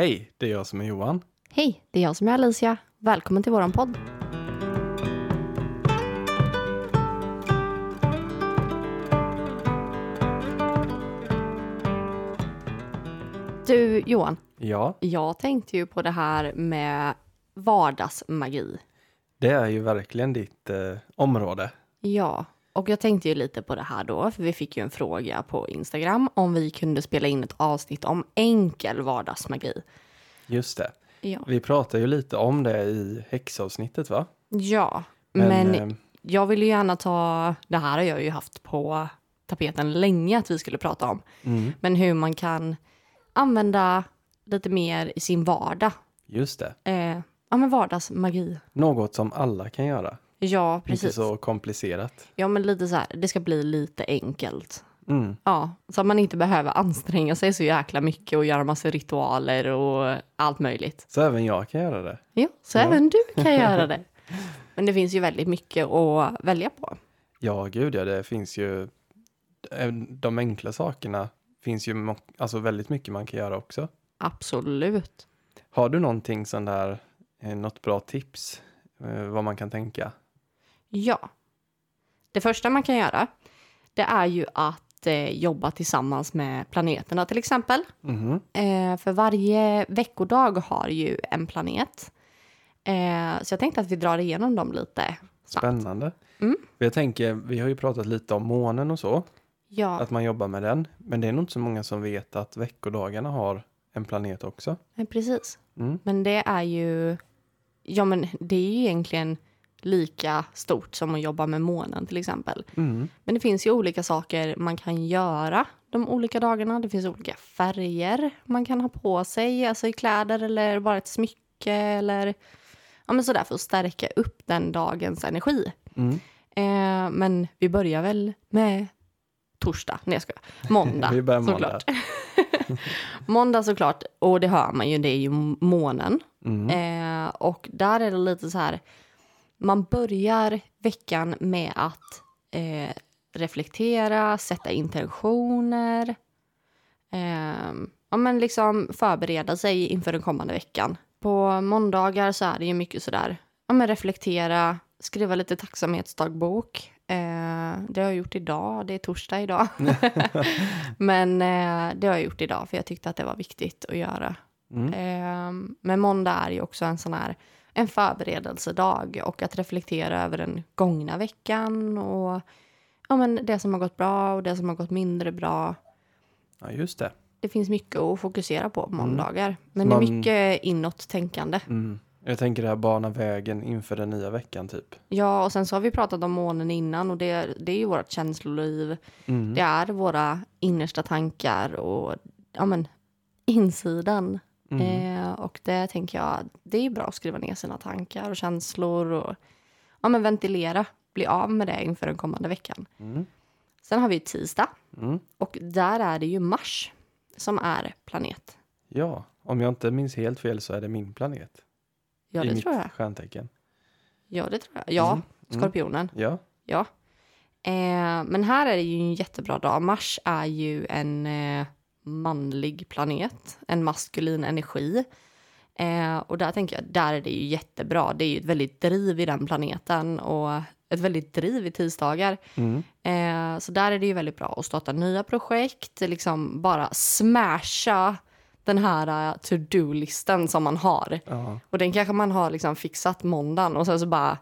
Hej, det är jag som är Johan. Hej, det är jag som är Alicia. Välkommen till våran podd. Du Johan, Ja, jag tänkte ju på det här med vardagsmagi. det är ju verkligen ditt eh, område. Ja, och jag tänkte ju lite på det här då, för vi fick ju en fråga på Instagram om vi kunde spela in ett avsnitt om enkel vardagsmagi. Just det. Ja, Vi pratade ju lite om det i häxavsnittet va? ja men, eh, jag vill ju gärna ta, det här har jag ju haft på tapeten länge att vi skulle prata om, mm, men hur man kan använda lite mer i sin vardag. just det. Eh, ja, men vardagsmagi. Något som alla kan göra. Ja, Inte precis. så komplicerat. Ja, men lite så här, det ska bli lite enkelt. Mm, Ja, så att man inte behöver anstränga sig så jäkla mycket och göra massa ritualer och allt möjligt. så även jag kan göra det. Ja, så Ja. även du kan göra det. Men det finns ju väldigt mycket att välja på. Ja, gud ja, det finns ju de enkla sakerna finns ju alltså väldigt mycket man kan göra också. Absolut. Har du någonting sån där, eh, något bra tips eh, vad man kan tänka? Ja. Det första man kan göra, det är ju att eh, jobba tillsammans med planeterna till exempel. Mhm, Eh, för varje veckodag har ju en planet. Eh, så jag tänkte att vi drar igenom dem lite snabbt. Spännande. Mm. Jag tänker, vi har ju pratat lite om månen och så. Ja, att man jobbar med den. Men det är nog inte så många som vet att veckodagarna har en planet också. nej, precis. Mm. Men det är ju... Ja, men det är ju egentligen lika stort som att jobba med månen till exempel. Mm. Men det finns ju olika saker man kan göra de olika dagarna. Det finns olika färger man kan ha på sig, alltså i kläder eller bara ett smycke eller ja, men sådär för att stärka upp den dagens energi. Mm. Eh, men vi börjar väl med torsdag, nej jag skojar, måndag Vi börjar måndag. såklart. måndag såklart, och det hör man ju, det är ju månen. Mm. Eh, och där är det lite så här, man börjar veckan med att eh, reflektera, sätta intentioner, eh, ja, men liksom förbereda sig inför den kommande veckan. På måndagar så är det ju mycket sådär, ja, men reflektera, skriva lite tacksamhetsdagbok. Eh, det har jag gjort idag, det är torsdag idag. men eh, det har jag gjort idag för jag tyckte att det var viktigt att göra. Mm. Eh, men måndag är ju också en sån här en förberedelsedag och att reflektera över den gångna veckan och ja, men det som har gått bra och det som har gått mindre bra. Ja, just det. Det finns mycket att fokusera på på måndagar. Men Man- det är mycket inåt-tänkande. Mm. Jag tänker det här bana vägen inför den nya veckan typ. Ja, och sen så har vi pratat om månen innan och det, det är ju vårt känsloliv. Mm. Det är våra innersta tankar och ja, men, insidan. Mm. Eh, och det tänker jag, det är bra att skriva ner sina tankar och känslor och ja, men ventilera, bli av med det inför den kommande veckan. Mm. Sen har vi tisdag Mm. och där är det ju Mars som är planet. Ja, om jag inte minns helt fel så är det min planet. Ja, I det mitt tror jag. stjärntecken. Ja, det tror jag. Ja, Mm. Mm. Skorpionen. Ja. Ja. Eh, men här är det ju en jättebra dag. Mars är ju en eh, manlig planet, en maskulin energi. Eh, och där tänker jag, där är det ju jättebra. Det är ju ett väldigt driv i den planeten och ett väldigt driv i tisdagar. Mm. Eh, så där är det ju väldigt bra att starta nya projekt, liksom bara smasha den här eh, to-do-listen som man har. Ja. Och den kanske man har liksom fixat måndagen och sen så bara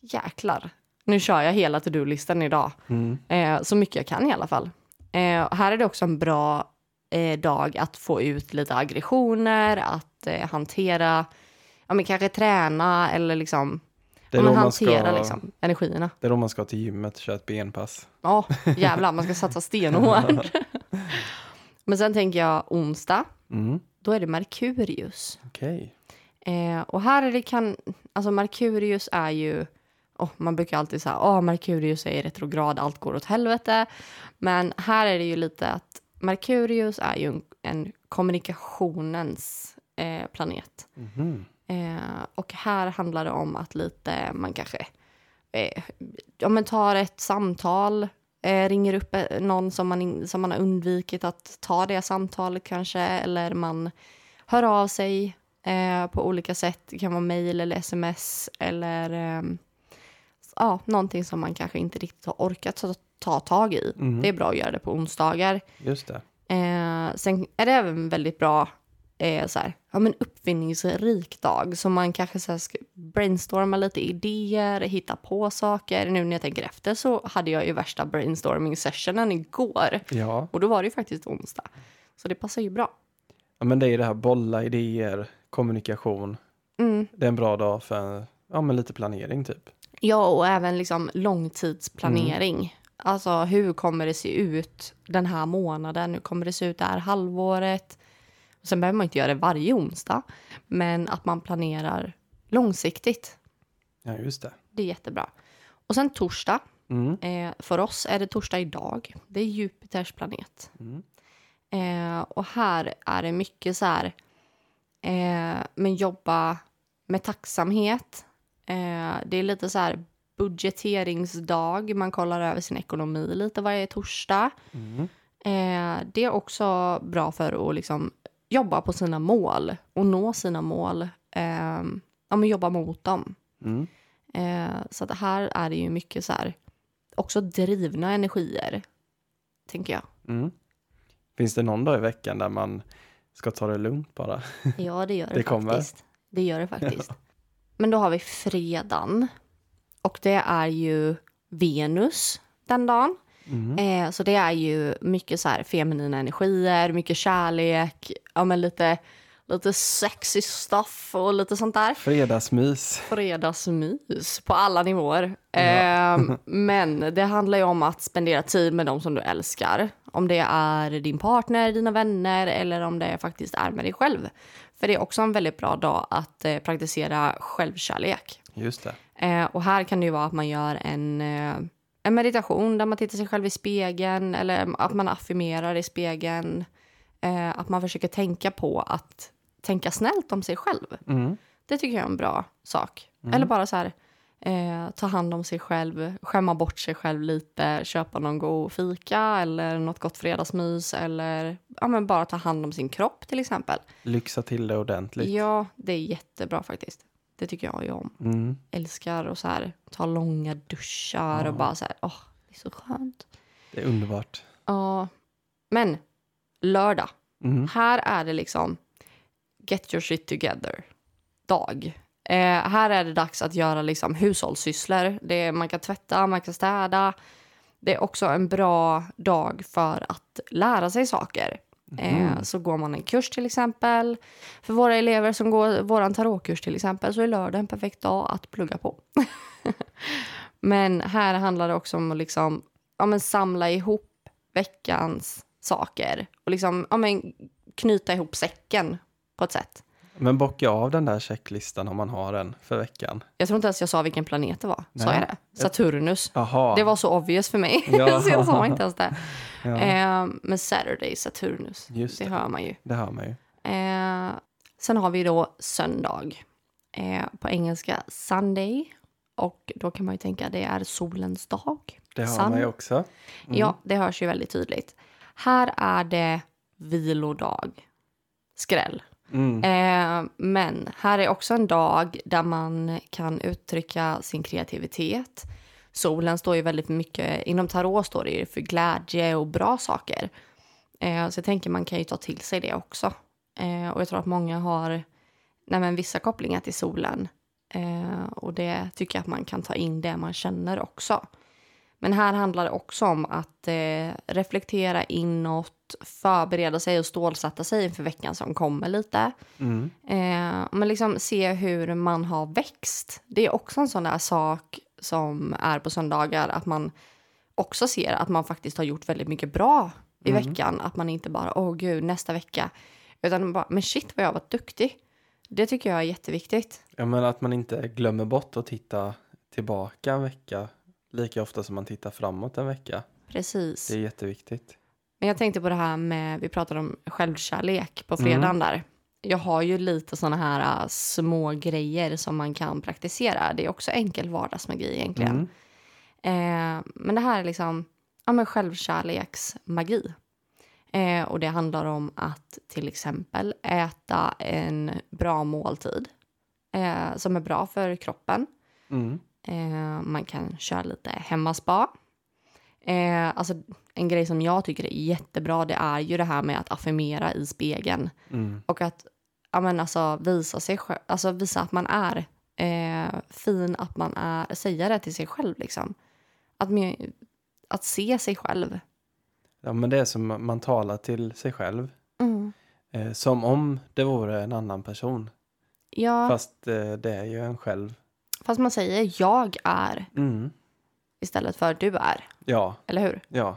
jäklar, nu kör jag hela to-do-listan idag. Mm. Eh, så mycket jag kan i alla fall. Eh, här är det också en bra eh, dag att få ut lite aggressioner, att eh, hantera, ja men kanske träna eller liksom, Det, är man hantera ska, liksom, energierna. det är då man ska till gymmet och köra ett benpass. Ja, jävlar, man ska satsa stenhårt. men sen tänker jag onsdag, Mm. då är det Merkurius. Okej. Eh, och här är det kan, alltså Merkurius är ju, oh, man brukar alltid säga, åh Merkurius är i retrograd, allt går åt helvete. Men här är det ju lite att Merkurius är ju en, en kommunikationens eh, planet. Mhm. Eh, och här handlar det om att lite, man kanske eh, ja, men tar ett samtal, eh, ringer upp eh, någon som man, in, som man har undvikit att ta det samtalet kanske, eller man hör av sig eh, på olika sätt. Det kan vara mejl eller sms eller eh, ja, någonting som man kanske inte riktigt har orkat ta, ta tag i. Mm. Det är bra att göra det på onsdagar. Just det. Eh, sen är det även väldigt bra eh, så här, ja, men uppfinningsrik dag. Så man kanske så här, ska brainstorma lite idéer, hitta på saker. Nu när jag tänker efter så hade jag ju värsta brainstorming sessionen igår. Ja. Och då var det ju faktiskt onsdag. Så det passar ju bra. ja, men det är det här bolla idéer, kommunikation. Mm. Det är en bra dag för ja, men lite planering typ. Ja, och även liksom långtidsplanering. Alltså hur kommer det se ut den här månaden? Hur kommer det se ut det här halvåret? Sen behöver man inte göra det varje onsdag, men att man planerar långsiktigt. Ja, just det. Det är jättebra. Och sen torsdag. Mm. Eh, för oss är det torsdag idag. Det är Jupiters planet. Mm. Eh, och här är det mycket så här, eh, men jobba med tacksamhet. Eh, det är lite så här budgeteringsdag. Man kollar över sin ekonomi lite varje torsdag. Mm. Eh, det är också bra för att liksom jobba på sina mål och nå sina mål. Eh, ja, men jobba mot dem. Mm. Eh, så att här är det ju mycket så här, också drivna energier, tänker jag. Mm. Finns det någon dag i veckan där man ska ta det lugnt bara? Ja, det gör det, Det kommer. faktiskt. Det gör det faktiskt. Men då har vi fredagen. Och det är ju Venus den dagen. Mm. Eh, så det är ju mycket så här feminina energier, mycket kärlek, ja men lite, lite sexy stuff och lite sånt där. Fredagsmys. Fredagsmys på alla nivåer. Eh, men det handlar ju om att spendera tid med de som du älskar. Om det är din partner, dina vänner eller om det faktiskt är med dig själv. För det är också en väldigt bra dag att eh, praktisera självkärlek. Just det. Eh, och här kan det ju vara att man gör en, eh, en meditation där man tittar sig själv i spegeln eller att man affirmerar i spegeln. Eh, att man försöker tänka på att tänka snällt om sig själv. Mm. Det tycker jag är en bra sak. Eller bara så här, eh, ta hand om sig själv, skämma bort sig själv lite, köpa någon god fika eller något gott fredagsmys eller ja, men bara ta hand om sin kropp till exempel. Lyxa till det ordentligt. Ja, det är jättebra faktiskt. Det tycker jag ju om. Mm. Älskar att så här, ta långa duschar och bara så här, åh, det är så skönt. Det är underbart. Ja, men lördag. Mm. Här är det liksom get your shit together dag. Eh, här är det dags att göra liksom hushållssysslor. Det är, man kan tvätta, man kan städa. Det är också en bra dag för att lära sig saker. Eh, så går man en kurs till exempel. För våra elever som går vår tarotkurs till exempel så är lördag en perfekt dag att plugga på. men här handlar det också om att liksom, ja, men samla ihop veckans saker och liksom, ja, men knyta ihop säcken på ett sätt. Men bocka av den där checklistan om man har en för veckan. Jag tror inte ens jag sa vilken planet det var. Sa jag det? Saturnus. Jaha. Det var så obvious för mig. Ja. så jag sa inte ens det. Ja, Eh, men Saturday, Saturnus. Just det det. hör man ju. det hör man ju. Eh, sen har vi då söndag. Eh, på engelska Sunday. Och då kan man ju tänka det är solens dag. Det hör Sun. man ju också. Mm. Ja, det hörs ju väldigt tydligt. Här är det vilodag. Skräll. Mm. Eh, men här är också en dag där man kan uttrycka sin kreativitet. Solen står ju väldigt mycket, inom tarot står det ju för glädje och bra saker. Eh, så jag tänker man kan ju ta till sig det också. Eh, och jag tror att många har nej men, vissa kopplingar till solen. Eh, och det tycker jag att man kan ta in det man känner också. Men här handlar det också om att eh, reflektera inåt, förbereda sig och stålsätta sig inför veckan som kommer lite. Mm. Eh, men liksom se hur man har växt. Det är också en sån där sak som är på söndagar, att man också ser att man faktiskt har gjort väldigt mycket bra i veckan. Att man inte bara, åh gud, nästa vecka. Utan bara, men shit vad jag har varit duktig. Det tycker jag är jätteviktigt. Ja, men att man inte glömmer bort att titta tillbaka en vecka lika ofta som man tittar framåt en vecka. Precis. Det är jätteviktigt. Men jag tänkte på det här med, vi pratade om självkärlek på fredagen där. Jag har ju lite såna här äh, små grejer som man kan praktisera. Det är också enkel vardagsmagi egentligen. Mm. Eh, men det här är liksom ja, men självkärleksmagi. Eh, och det handlar om att till exempel äta en bra måltid eh, som är bra för kroppen. Mm. Eh, man kan köra lite hemmaspa. Eh, alltså, en grej som jag tycker är jättebra det är ju det här med att affirmera i spegeln. Mm. Och att ja, men alltså, visa, sig själv, alltså, visa att man är eh, fin, att man är, säga det till sig själv. Liksom. Att, att se sig själv. Ja, men det är som man talar till sig själv. Mm. Eh, som om det vore en annan person. Ja, fast... Fast eh, det är ju en själv. man säger jag är Mm. Istället för du är. Ja, Eller hur? ja.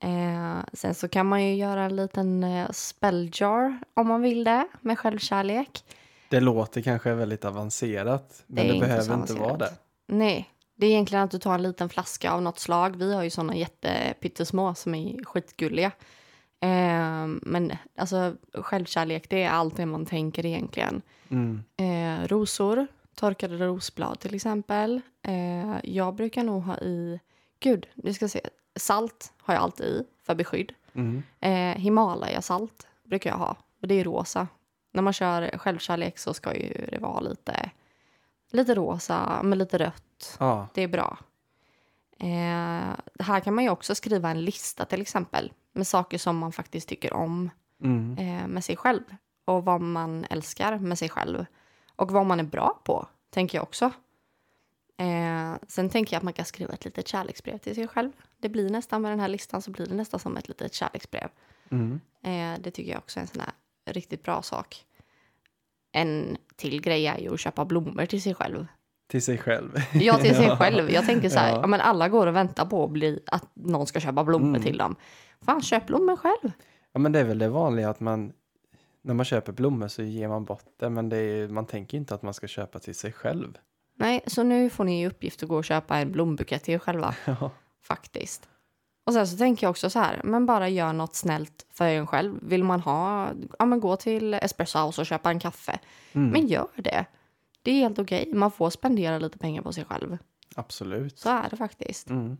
Eh, sen så kan man ju göra en liten eh, spelljar om man vill det med självkärlek. Det låter kanske väldigt avancerat. Men Det det, behöver inte vara det. Nej, det är egentligen att du tar en liten flaska av något slag. Vi har ju såna jättepyttesmå som är skitgulliga. Eh, men alltså självkärlek, det är allt det man tänker egentligen. Mm. Eh, rosor, torkade rosblad till exempel. Eh, jag brukar nog ha i, gud, du ska se, salt har jag alltid i för beskydd. Mm. Eh, Himalaya-salt brukar jag ha och det är rosa. När man kör självkärlek så ska ju det vara lite, lite rosa med lite rött. Ja, Det är bra. Eh, här kan man ju också skriva en lista till exempel med saker som man faktiskt tycker om mm. eh, med sig själv och vad man älskar med sig själv och vad man är bra på, tänker jag också. Eh, sen tänker jag att man kan skriva ett litet kärleksbrev till sig själv. Det blir nästan med den här listan så blir det nästan som ett litet kärleksbrev. Mm. Eh, det tycker jag också är en sån här riktigt bra sak. En till grej är ju att köpa blommor till sig själv. Till sig själv. Ja, till sig Ja. själv. Jag tänker så här, Ja. ja. men alla går och väntar på att, bli, att någon ska köpa blommor Mm. till dem. Fan, köp blommor själv. Ja, men det är väl det vanliga att man när man köper blommor så ger man bort det, men det är, man tänker inte att man ska köpa till sig själv. Nej, så nu får ni i uppgift att gå och köpa en blombukett till er själva, Ja. faktiskt. Och sen så tänker jag också så här, men bara gör något snällt för en själv. Vill man ha, ja men gå till Espresso House och köpa en kaffe. Mm. Men gör det. Det är helt okej. Man får spendera lite pengar på sig själv. Absolut. Så är det faktiskt. Mm.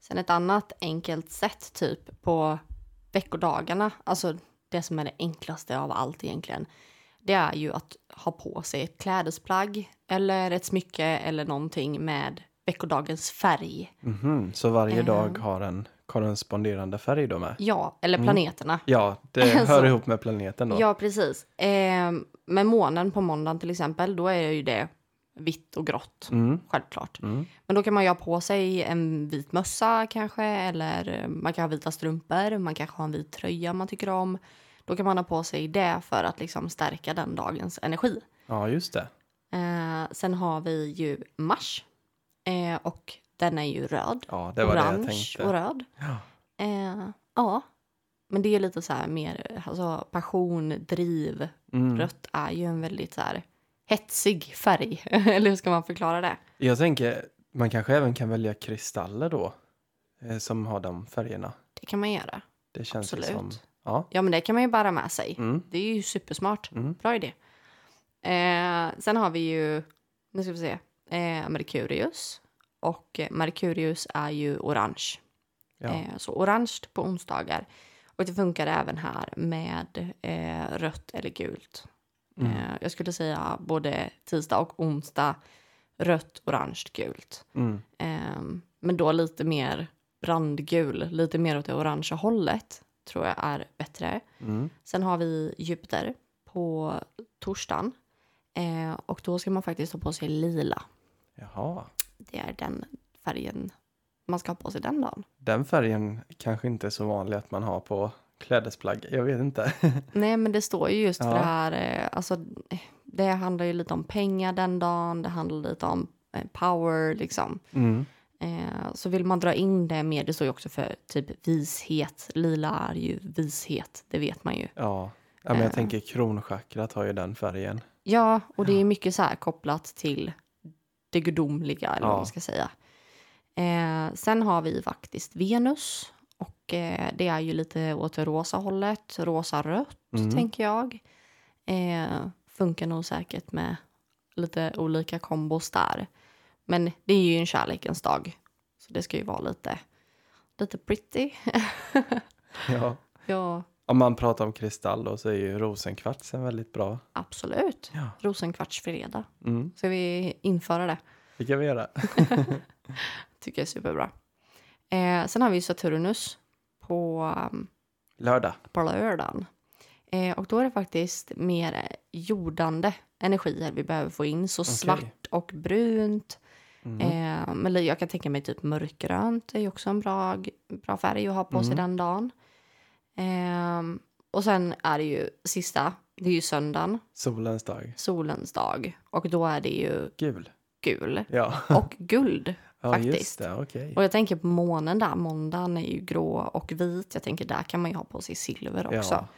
Sen ett annat enkelt sätt typ på veckodagarna, alltså det som är det enklaste av allt egentligen, det är ju att ha på sig ett klädesplagg eller ett smycke eller någonting med veckodagens färg. Mhm. Så varje Eh. dag har en korresponderande färg då med? Ja, eller planeterna. Ja, det hör Så. ihop med planeten då. Ja, precis. Eh, med månen på måndagen till exempel, då är ju det vitt och grått, Mm. självklart. Mm. Men då kan man ju ha på sig en vit mössa kanske, eller man kan ha vita strumpor, man kanske har en vit tröja man tycker om. Då kan man ha på sig det för att liksom stärka den dagens energi. Ja, just det. Eh, sen har vi ju Mars. Eh, och den är ju röd. Ja, det var det jag Orange tänkte. och röd. Ja. Eh, ja, men det är lite så här mer alltså, passion, driv. Mm. Rött är ju en väldigt så här hetsig färg. Eller hur ska man förklara det? Jag tänker, man kanske även kan välja kristaller då, eh, som har de färgerna. Det kan man göra. Det känns Absolut. som... Ja. Ja, men det kan man ju bära med sig. Mm. Det är ju supersmart. Mm. Bra idé. Eh, sen har vi ju, nu ska vi se, eh, Merkurius. Och eh, Merkurius är ju orange. Ja. Eh, så orange på onsdagar. Och det funkar även här med eh, rött eller gult. Mm. Eh, jag skulle säga både tisdag och onsdag rött, orange, gult. Mm. Eh, men då lite mer brandgul, lite mer åt det orangea hållet tror jag är bättre. Mm. Sen har vi Jupiter på torsdagen. Eh, och då ska man faktiskt ha på sig lila. Jaha. Det är den färgen man ska ha på sig den dagen. Den färgen kanske inte är så vanlig att man har på klädesplagg. Jag vet inte. Nej, men det står ju just för Ja. det här. Eh, alltså, det handlar ju lite om pengar den dagen. Det handlar lite om eh, power liksom. Mm. Eh, så vill man dra in det mer, det står ju också för typ vishet. Lila är ju vishet, det vet man ju. Ja. ja, men jag Eh. tänker kronchakrat har ju den färgen. Ja, och det är mycket så här kopplat till det gudomliga, eller vad Ja. man ska säga. Eh, sen har vi faktiskt Venus. Och eh, det är ju lite åt det rosa hållet, rosa-rött Mm. tänker jag. Eh, funkar nog säkert med lite olika kombos där. Men det är ju en kärlekens dag. Så det ska ju vara lite, lite pretty. Ja. Ja, Om man pratar om kristall då så är ju rosenkvartsen väldigt bra. absolut. Ja. Rosenkvartsfredag. Mm. Ska vi införa det? Det kan vi göra. Tycker jag är superbra. Eh, sen har vi Saturnus på, um, Lördag. på lördagen. Eh, och då är det faktiskt mer jordande energier vi behöver få in. Så svart och brunt. Mm. Eh, men jag kan tänka mig typ mörkgrönt är ju också en bra, bra färg att ha på sig Mm. den dagen. Eh, och sen är det ju sista, det är ju söndagen, Solens dag. solens dag. Och då är det ju Gul. gul Ja, och guld. ja faktiskt. det. Okej. Och jag tänker på månen där, måndagen är ju grå och vit. Jag tänker där kan man ju ha på sig silver också. Ja.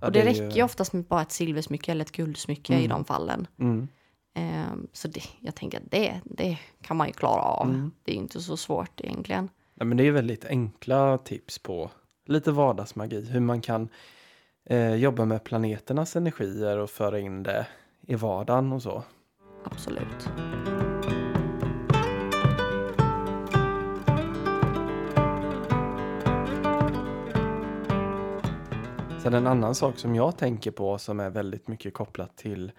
Ja, och det, är räcker ju oftast med bara ett silversmycke eller ett guldsmycke i Mm. de fallen. Mm. Ehm, så det, jag tänker att det, det kan man ju klara av. Mm. Det är inte så svårt egentligen. Ja, men det är väldigt enkla tips på lite vardagsmagi. Hur man kan eh, jobba med planeternas energier och föra in det i vardagen och så. Absolut. Sen en annan sak som jag tänker på som är väldigt mycket kopplat till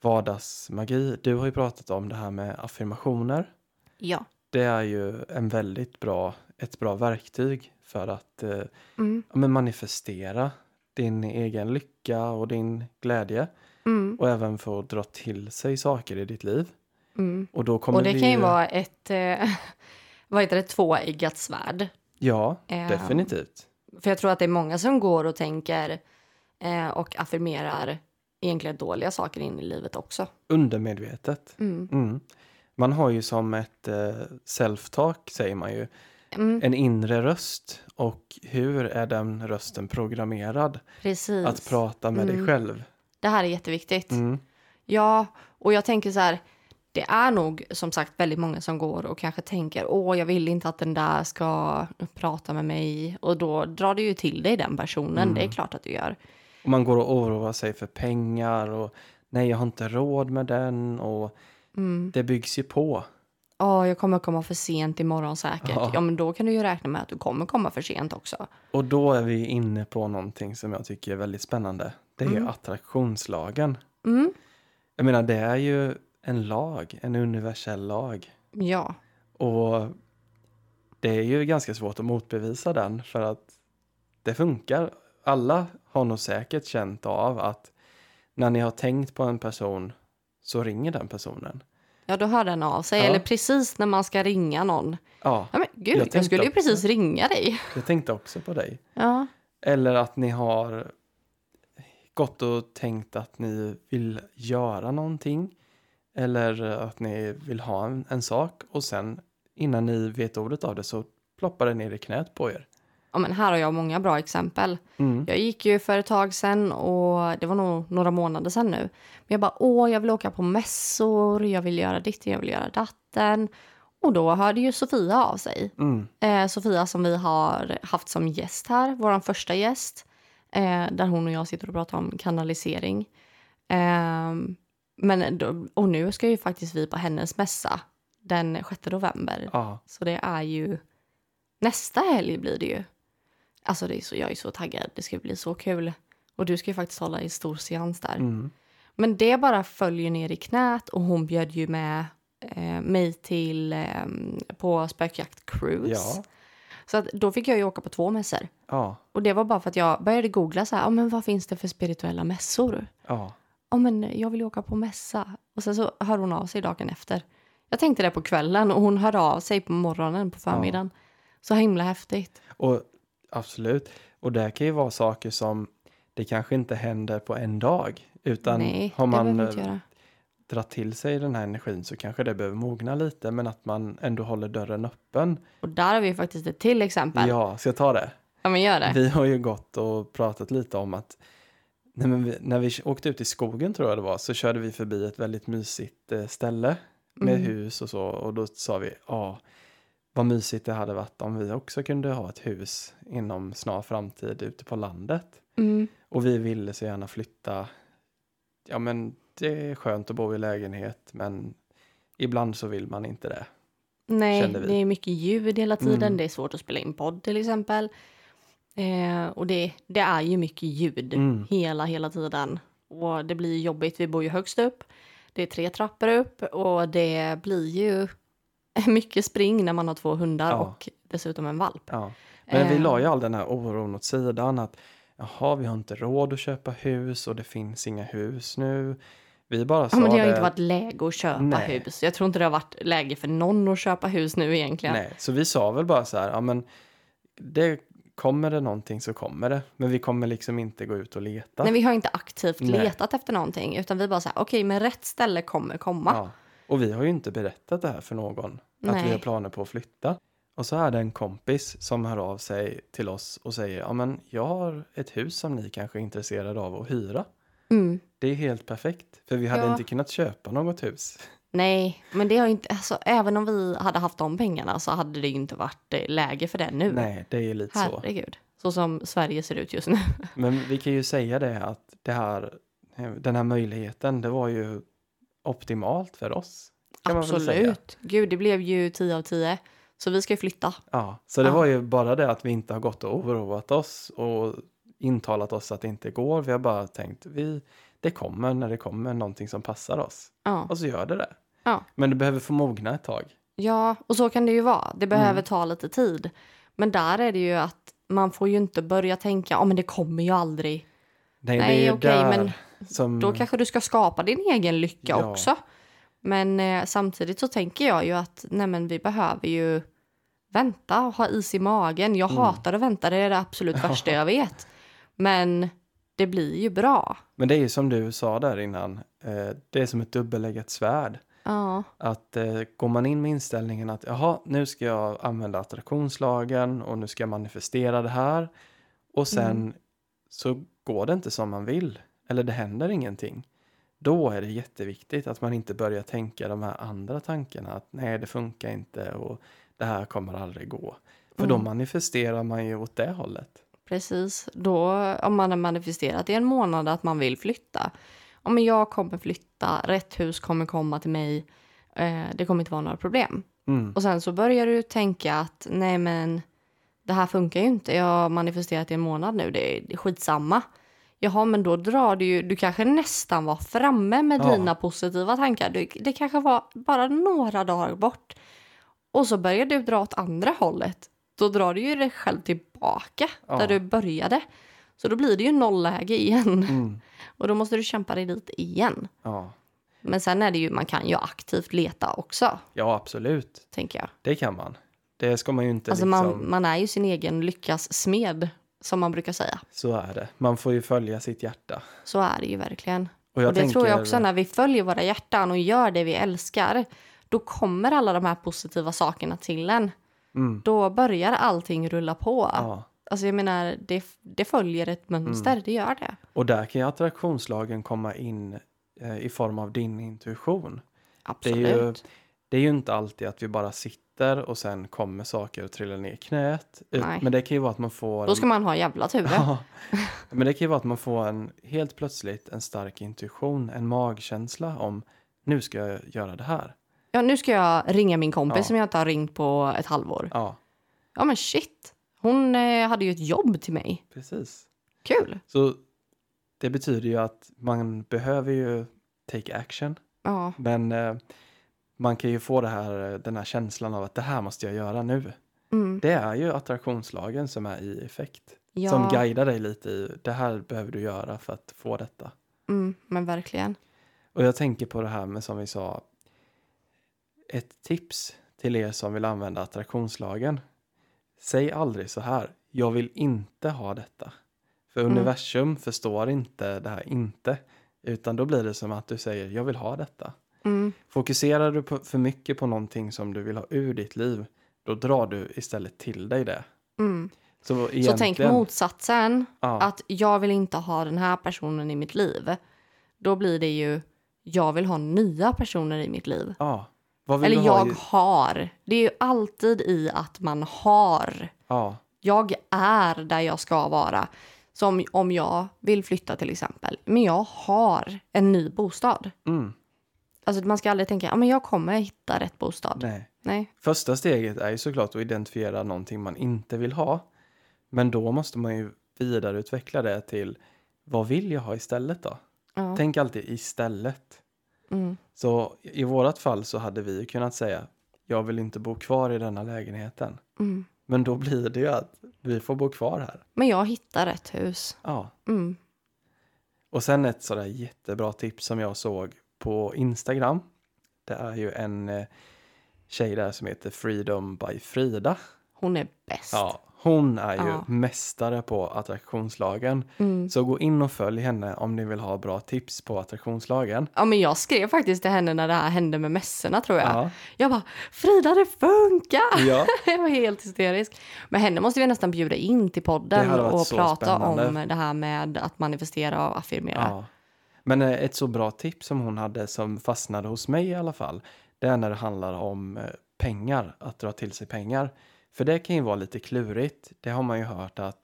vardagsmagi. Du har ju pratat om det här med affirmationer. Ja. Det är ju en väldigt bra, ett bra verktyg för att eh, Mm. ja, men manifestera din egen lycka och din glädje Mm. och även få dra till sig saker i ditt liv. Mm. Och då kommer Och det vi kan ju vara ett, eh, vad heter det, tvåeggat svärd. Ja, Ehm, definitivt. För jag tror att det är många som går och tänker eh, och affirmerar egentligen dåliga saker in i livet också. Undermedvetet. Mm. Mm. Man har ju som ett eh, self-talk, säger man ju, Mm, en inre röst. Och hur är den rösten programmerad? precis. Att prata med Mm. dig själv. Det här är jätteviktigt. Mm. Ja, och jag tänker så här. Det är nog som sagt väldigt många som går och kanske tänker åh, jag vill inte att den där ska prata med mig. Och då drar du ju till dig den personen. Mm. Det är klart att du gör. Man går och oroar sig för pengar och nej, jag har inte råd med den och Mm. det byggs ju på. Åh, jag kommer komma för sent imorgon säkert. Ja. Ja. men då kan du ju räkna med att du kommer komma för sent också. Och då är vi inne på någonting som jag tycker är väldigt spännande. Det är Mm. attraktionslagen. Mm. Jag menar, det är ju en lag, en universell lag. Ja. Och det är ju ganska svårt att motbevisa den för att det funkar. Alla har nog säkert känt av att när ni har tänkt på en person så ringer den personen. Ja, då hör den av sig. Ja. Eller precis när man ska ringa någon. Ja, Ja, men gud, Jag jag, skulle ju precis ringa dig. jag tänkte också på dig. Ja. Eller att ni har gått och tänkt att ni vill göra någonting. Eller att ni vill ha en, en sak och sen innan ni vet ordet av det så ploppar det ner i knät på er. Ja, men här har jag många bra exempel. Mm. Jag gick ju för ett tag sedan och det var nog några månader sedan nu. Men jag bara, åh, jag vill åka på mässor, jag vill göra ditt, jag vill göra datten. Och då hörde ju Sofia av sig. Mm. Eh, Sofia som vi har haft som gäst här, vår första gäst. Eh, där hon och jag sitter och pratar om kanalisering. Eh, men då, och nu ska ju faktiskt vi på hennes mässa den 6 november. Ja, Så det är ju nästa helg blir det ju. Alltså det är så, jag är så taggad, det ska bli så kul. Och du ska ju faktiskt hålla i stor seans där. mm. Men det bara följer ner i knät och hon bjöd ju med eh, mig till eh, på spökjakt cruise. ja, Så att då fick jag ju åka på två mässor. ja, Och det var bara för att jag började googla så här, ja men vad finns det för spirituella mässor? ja. Ja men jag vill åka på mässa. Och sen så hör hon av sig dagen efter. Jag tänkte det på kvällen och hon hörde av sig på morgonen på förmiddagen. Så himla häftigt. Och absolut. Och det kan ju vara saker som det kanske inte händer på en dag. Utan Nej, har man eh, dragit till sig den här energin så kanske det behöver mogna lite. Men att man ändå håller dörren öppen. Och där har vi faktiskt ett till exempel. Ja, Ja, ska jag ta det? men gör det. Vi har ju gått och pratat lite om att nej vi, när vi åkte ut i skogen tror jag det var så körde vi förbi ett väldigt mysigt eh, ställe med Mm. hus och så och då sa vi ja vad mysigt det hade varit om vi också kunde ha ett hus inom snar framtid ute på landet. Mm. Och vi ville så gärna flytta. Ja men det är skönt att bo i lägenhet men ibland så vill man inte det. Nej, det är mycket ljud hela tiden. Mm. Det är svårt att spela in podd till exempel. Eh, och det, det är ju mycket ljud Mm. hela, hela tiden. Och det blir jobbigt. Vi bor ju högst upp. Det är tre trappor upp och det blir ju mycket spring när man har två hundar Ja. och dessutom en valp. Ja. Men vi Eh. la ju all den här oron åt sidan att jaha, vi har inte råd att köpa hus och det finns inga hus nu. Vi bara sa Ja, men det har det. inte varit läge att köpa Nej. hus. Jag tror inte det har varit läge för någon att köpa hus nu egentligen. Nej, så vi sa väl bara så här, ja men det kommer det någonting så kommer det. Men vi kommer liksom inte gå ut och leta. Nej, vi har inte aktivt Nej. letat efter någonting utan vi bara så här, okej, men rätt ställe kommer komma. Ja. Och vi har ju inte berättat det här för någon. Att Nej. vi har planer på att flytta. Och så är det en kompis som hör av sig till oss och säger, ja men jag har ett hus som ni kanske är intresserade av att hyra. Mm. Det är helt perfekt, för vi hade Ja. inte kunnat köpa något hus. Nej, men det har inte, alltså, även om vi hade haft de pengarna så hade det ju inte varit eh, läge för det nu. Nej, det är lite så. Herregud. Så som Sverige ser ut just nu. Men vi kan ju säga det att det här, den här möjligheten, det var ju optimalt för oss. Kan man väl säga. Absolut. Gud, det blev ju 10 av 10. Så vi ska ju flytta. Ja, så det Ja. var ju bara det att vi inte har gått och oroat oss och intalat oss att det inte går. Vi har bara tänkt, vi, det kommer när det kommer någonting som passar oss. Ja. Och så gör det det. Ja. Men det behöver få mogna ett tag. ja, och så kan det ju vara. Det behöver Mm. ta lite tid. Men där är det ju att man får ju inte börja tänka, ja men det kommer ju aldrig. Nej, det Nej, okej, där men som... Då kanske du ska skapa din egen lycka Ja. också. Men eh, samtidigt så tänker jag ju att nej vi behöver ju vänta och ha is i magen. Jag Mm. hatar att vänta, det är det absolut värsta jag vet. Men det blir ju bra. Men det är ju som du sa där innan, eh, det är som ett dubbeleggat svärd. Ja, Att eh, går man in med inställningen att jaha, nu ska jag använda attraktionslagen och nu ska jag manifestera det här. Och sen Mm. så går det inte som man vill. Eller det händer ingenting. Då är det jätteviktigt att man inte börjar tänka de här andra tankarna. Att nej, det funkar inte och det här kommer aldrig gå. För då Mm. manifesterar man ju åt det hållet. precis. Då om man har manifesterat i en månad att man vill flytta. Men jag kommer flytta, rätt hus kommer komma till mig. Eh, det kommer inte vara några problem. Mm. Och sen så börjar du tänka att nej men det här funkar ju inte. Jag har manifesterat i en månad nu. Det är, det är skitsamma. Jaha, men då drar du ju. Du kanske nästan var framme med Ja. dina positiva tankar. Du, det kanske var bara några dagar bort. Och så börjar du dra åt andra hållet. Då drar du ju dig själv tillbaka Ja. där du började. Så då blir det ju nollläge igen. Mm. Och då måste du kämpa dig dit igen. Ja. Men sen är det ju, man kan ju aktivt leta också, ja, absolut. tänker jag. Det kan man. Det ska man ju inte Alltså liksom... man, man är ju sin egen lyckas smed, som man brukar säga. Så är det. Man får ju följa sitt hjärta. Så är det ju verkligen. Och jag och det tänker... tror jag också, när vi följer våra hjärtan och gör det vi älskar, då kommer alla de här positiva sakerna till en. Mm. Då börjar allting rulla på. Ja. Alltså jag menar, det, det följer ett mönster, Mm. det gör det. Och där kan ju attraktionslagen komma in eh, i form av din intuition. Det är, Absolut. ju, det är ju inte alltid att vi bara sitter och sen kommer saker och trillar ner i knät. Nej. Men det kan ju vara att man får... Då ska man ha jävla tur. Ja. Men det kan ju vara att man får en helt plötsligt en stark intuition, en magkänsla om nu ska jag göra det här. Ja, nu ska jag ringa min kompis Ja. som jag inte har ringt på ett halvår. Ja, Ja men shit, hon eh, hade ju ett jobb till mig. precis. Kul. Så det betyder ju att man behöver ju take action. Ja, Men eh, man kan ju få det här, den här känslan av att det här måste jag göra nu. mm. Det är ju attraktionslagen som är i effekt. ja Som guidar dig lite i det här behöver du göra för att få detta. mm, men verkligen. Och jag tänker på det här med som vi sa. Ett tips till er som vill använda attraktionslagen. Säg aldrig så här. Jag vill inte ha detta. För Mm. universum förstår inte det här inte. Utan då blir det som att du säger jag vill ha detta. Mm. Fokuserar du på, för mycket på någonting som du vill ha ur ditt liv. Då drar du istället till dig det. Mm. Så, Så egentligen, tänk motsatsen, Ja, att jag vill inte ha den här personen i mitt liv. Då blir det ju, jag vill ha nya personer i mitt liv. ja. Eller jag i- har. Det är ju alltid i att man har. Ja, Jag är där jag ska vara. Som om jag vill flytta till exempel. Men jag har en ny bostad. mm, Alltså man ska aldrig tänka, ja men jag kommer hitta rätt bostad. nej. Nej. Första steget är ju såklart att identifiera någonting man inte vill ha. Men då måste man ju vidareutveckla det till vad vill jag ha istället då? Ja. Tänk alltid istället. Mm. Så i vårat fall så hade vi kunnat säga jag vill inte bo kvar i denna lägenheten. Mm. Men då blir det ju att vi får bo kvar här. Men jag hittar ett hus. Ja. Mm. Och sen ett sådär jättebra tips som jag såg på Instagram. Det är ju en eh, tjej där som heter Freedom by Frida. Hon är bäst. Ja, hon är ju Ja. mästare på attraktionslagen. Mm. Så gå in och följ henne om ni vill ha bra tips på attraktionslagen. Ja, men jag skrev faktiskt till henne när det här hände med mässorna tror jag. Ja, Jag bara, Frida det funkar! ja, Jag var helt hysterisk. Men henne måste vi nästan bjuda in till podden och prata spännande. om det här med att manifestera och affirmera. ja. Men eh, ett så bra tips som hon hade som fastnade hos mig i alla fall. Det är när det handlar om eh, pengar, att dra till sig pengar. För det kan ju vara lite klurigt. Det har man ju hört att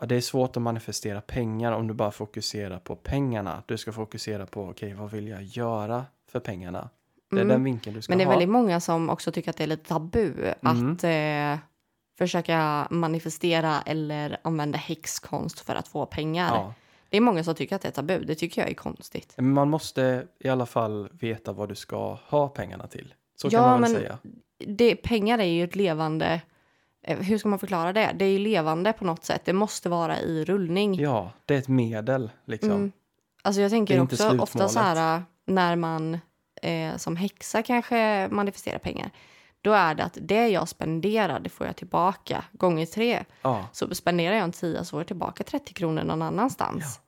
ja, det är svårt att manifestera pengar om du bara fokuserar på pengarna. Du ska fokusera på, okej, vad vill jag göra för pengarna? Det är Mm. den vinkeln du ska Men det är ha. väldigt många som också tycker att det är lite tabu Mm. att eh, försöka manifestera eller använda häxkonst för att få pengar. Ja. Det är många som tycker att det är tabu. Det tycker jag är konstigt. Men man måste i alla fall veta vad du ska ha pengarna till. Så Ja, kan man väl men- säga. Det, pengar är ju ett levande... eh, Hur ska man förklara det? Det är ju levande på något sätt. Det måste vara i rullning. Ja, det är ett medel liksom. Mm. Alltså jag tänker också ofta slutmålet. så här när man eh, som häxa kanske manifesterar pengar. Då är det att det jag spenderar, det får jag tillbaka gånger tre. Ja. Så spenderar jag en tia så får jag tillbaka 30 kronor någon annanstans.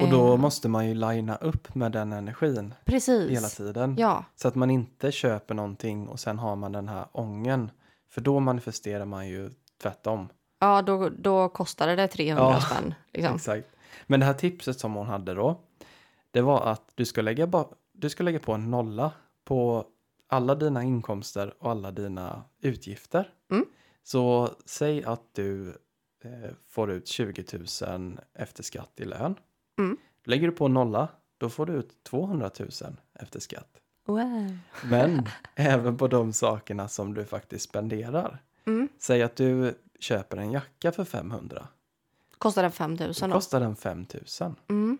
Och då Eh, måste man ju linea upp med den energin Precis. hela tiden. Ja, Så att man inte köper någonting och sen har man den här ången. För då manifesterar man ju tvärtom. ja då, då kostade det 300 Ja, spänn. Liksom. Exakt. Men det här tipset som hon hade då. Det var att du ska lägga, ba- du ska lägga på en nolla på alla dina inkomster och alla dina utgifter. Mm. Så säg att du eh, får ut 20 000 efter skatt i lön. Mm. Lägger du på nolla, då får du ut 200 000 efter skatt. Wow. Men även på de sakerna som du faktiskt spenderar. Mm. Säg att du köper en jacka för 500. Kostar den 5 000 Då kostar den 5 000. Mm.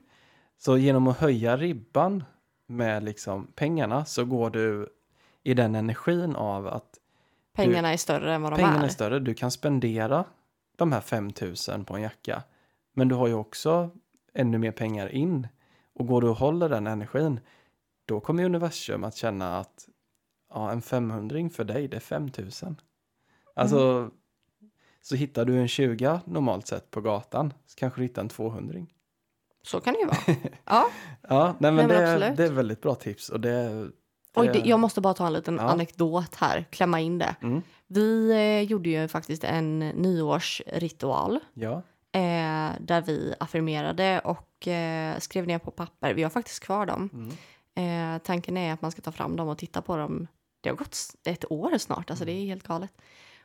Så genom att höja ribban med liksom pengarna så går du i den energin av att Pengarna är större än vad de pengarna är. är större. Du kan spendera de här 5 000 på en jacka. Men du har ju också ännu mer pengar in. Och går du och håller den energin, då kommer universum att känna att ja, en 500 för dig, det är 5 000. Alltså, Mm. så hittar du en 20 normalt sett på gatan, så kanske du hittar en 200. Så kan det ju vara. Ja. Ja, nej, men, Nej, men det, det är väldigt bra tips. Och det, Oj, det, jag måste bara ta en liten Ja. anekdot här, klämma in det. Mm, Vi eh, gjorde ju faktiskt en nyårsritual ja, eh, där vi affirmerade och eh, skrev ner på papper. Vi har faktiskt kvar dem. mm, Eh, tanken är att man ska ta fram dem och titta på dem. Det har gått ett år snart, alltså det är helt galet.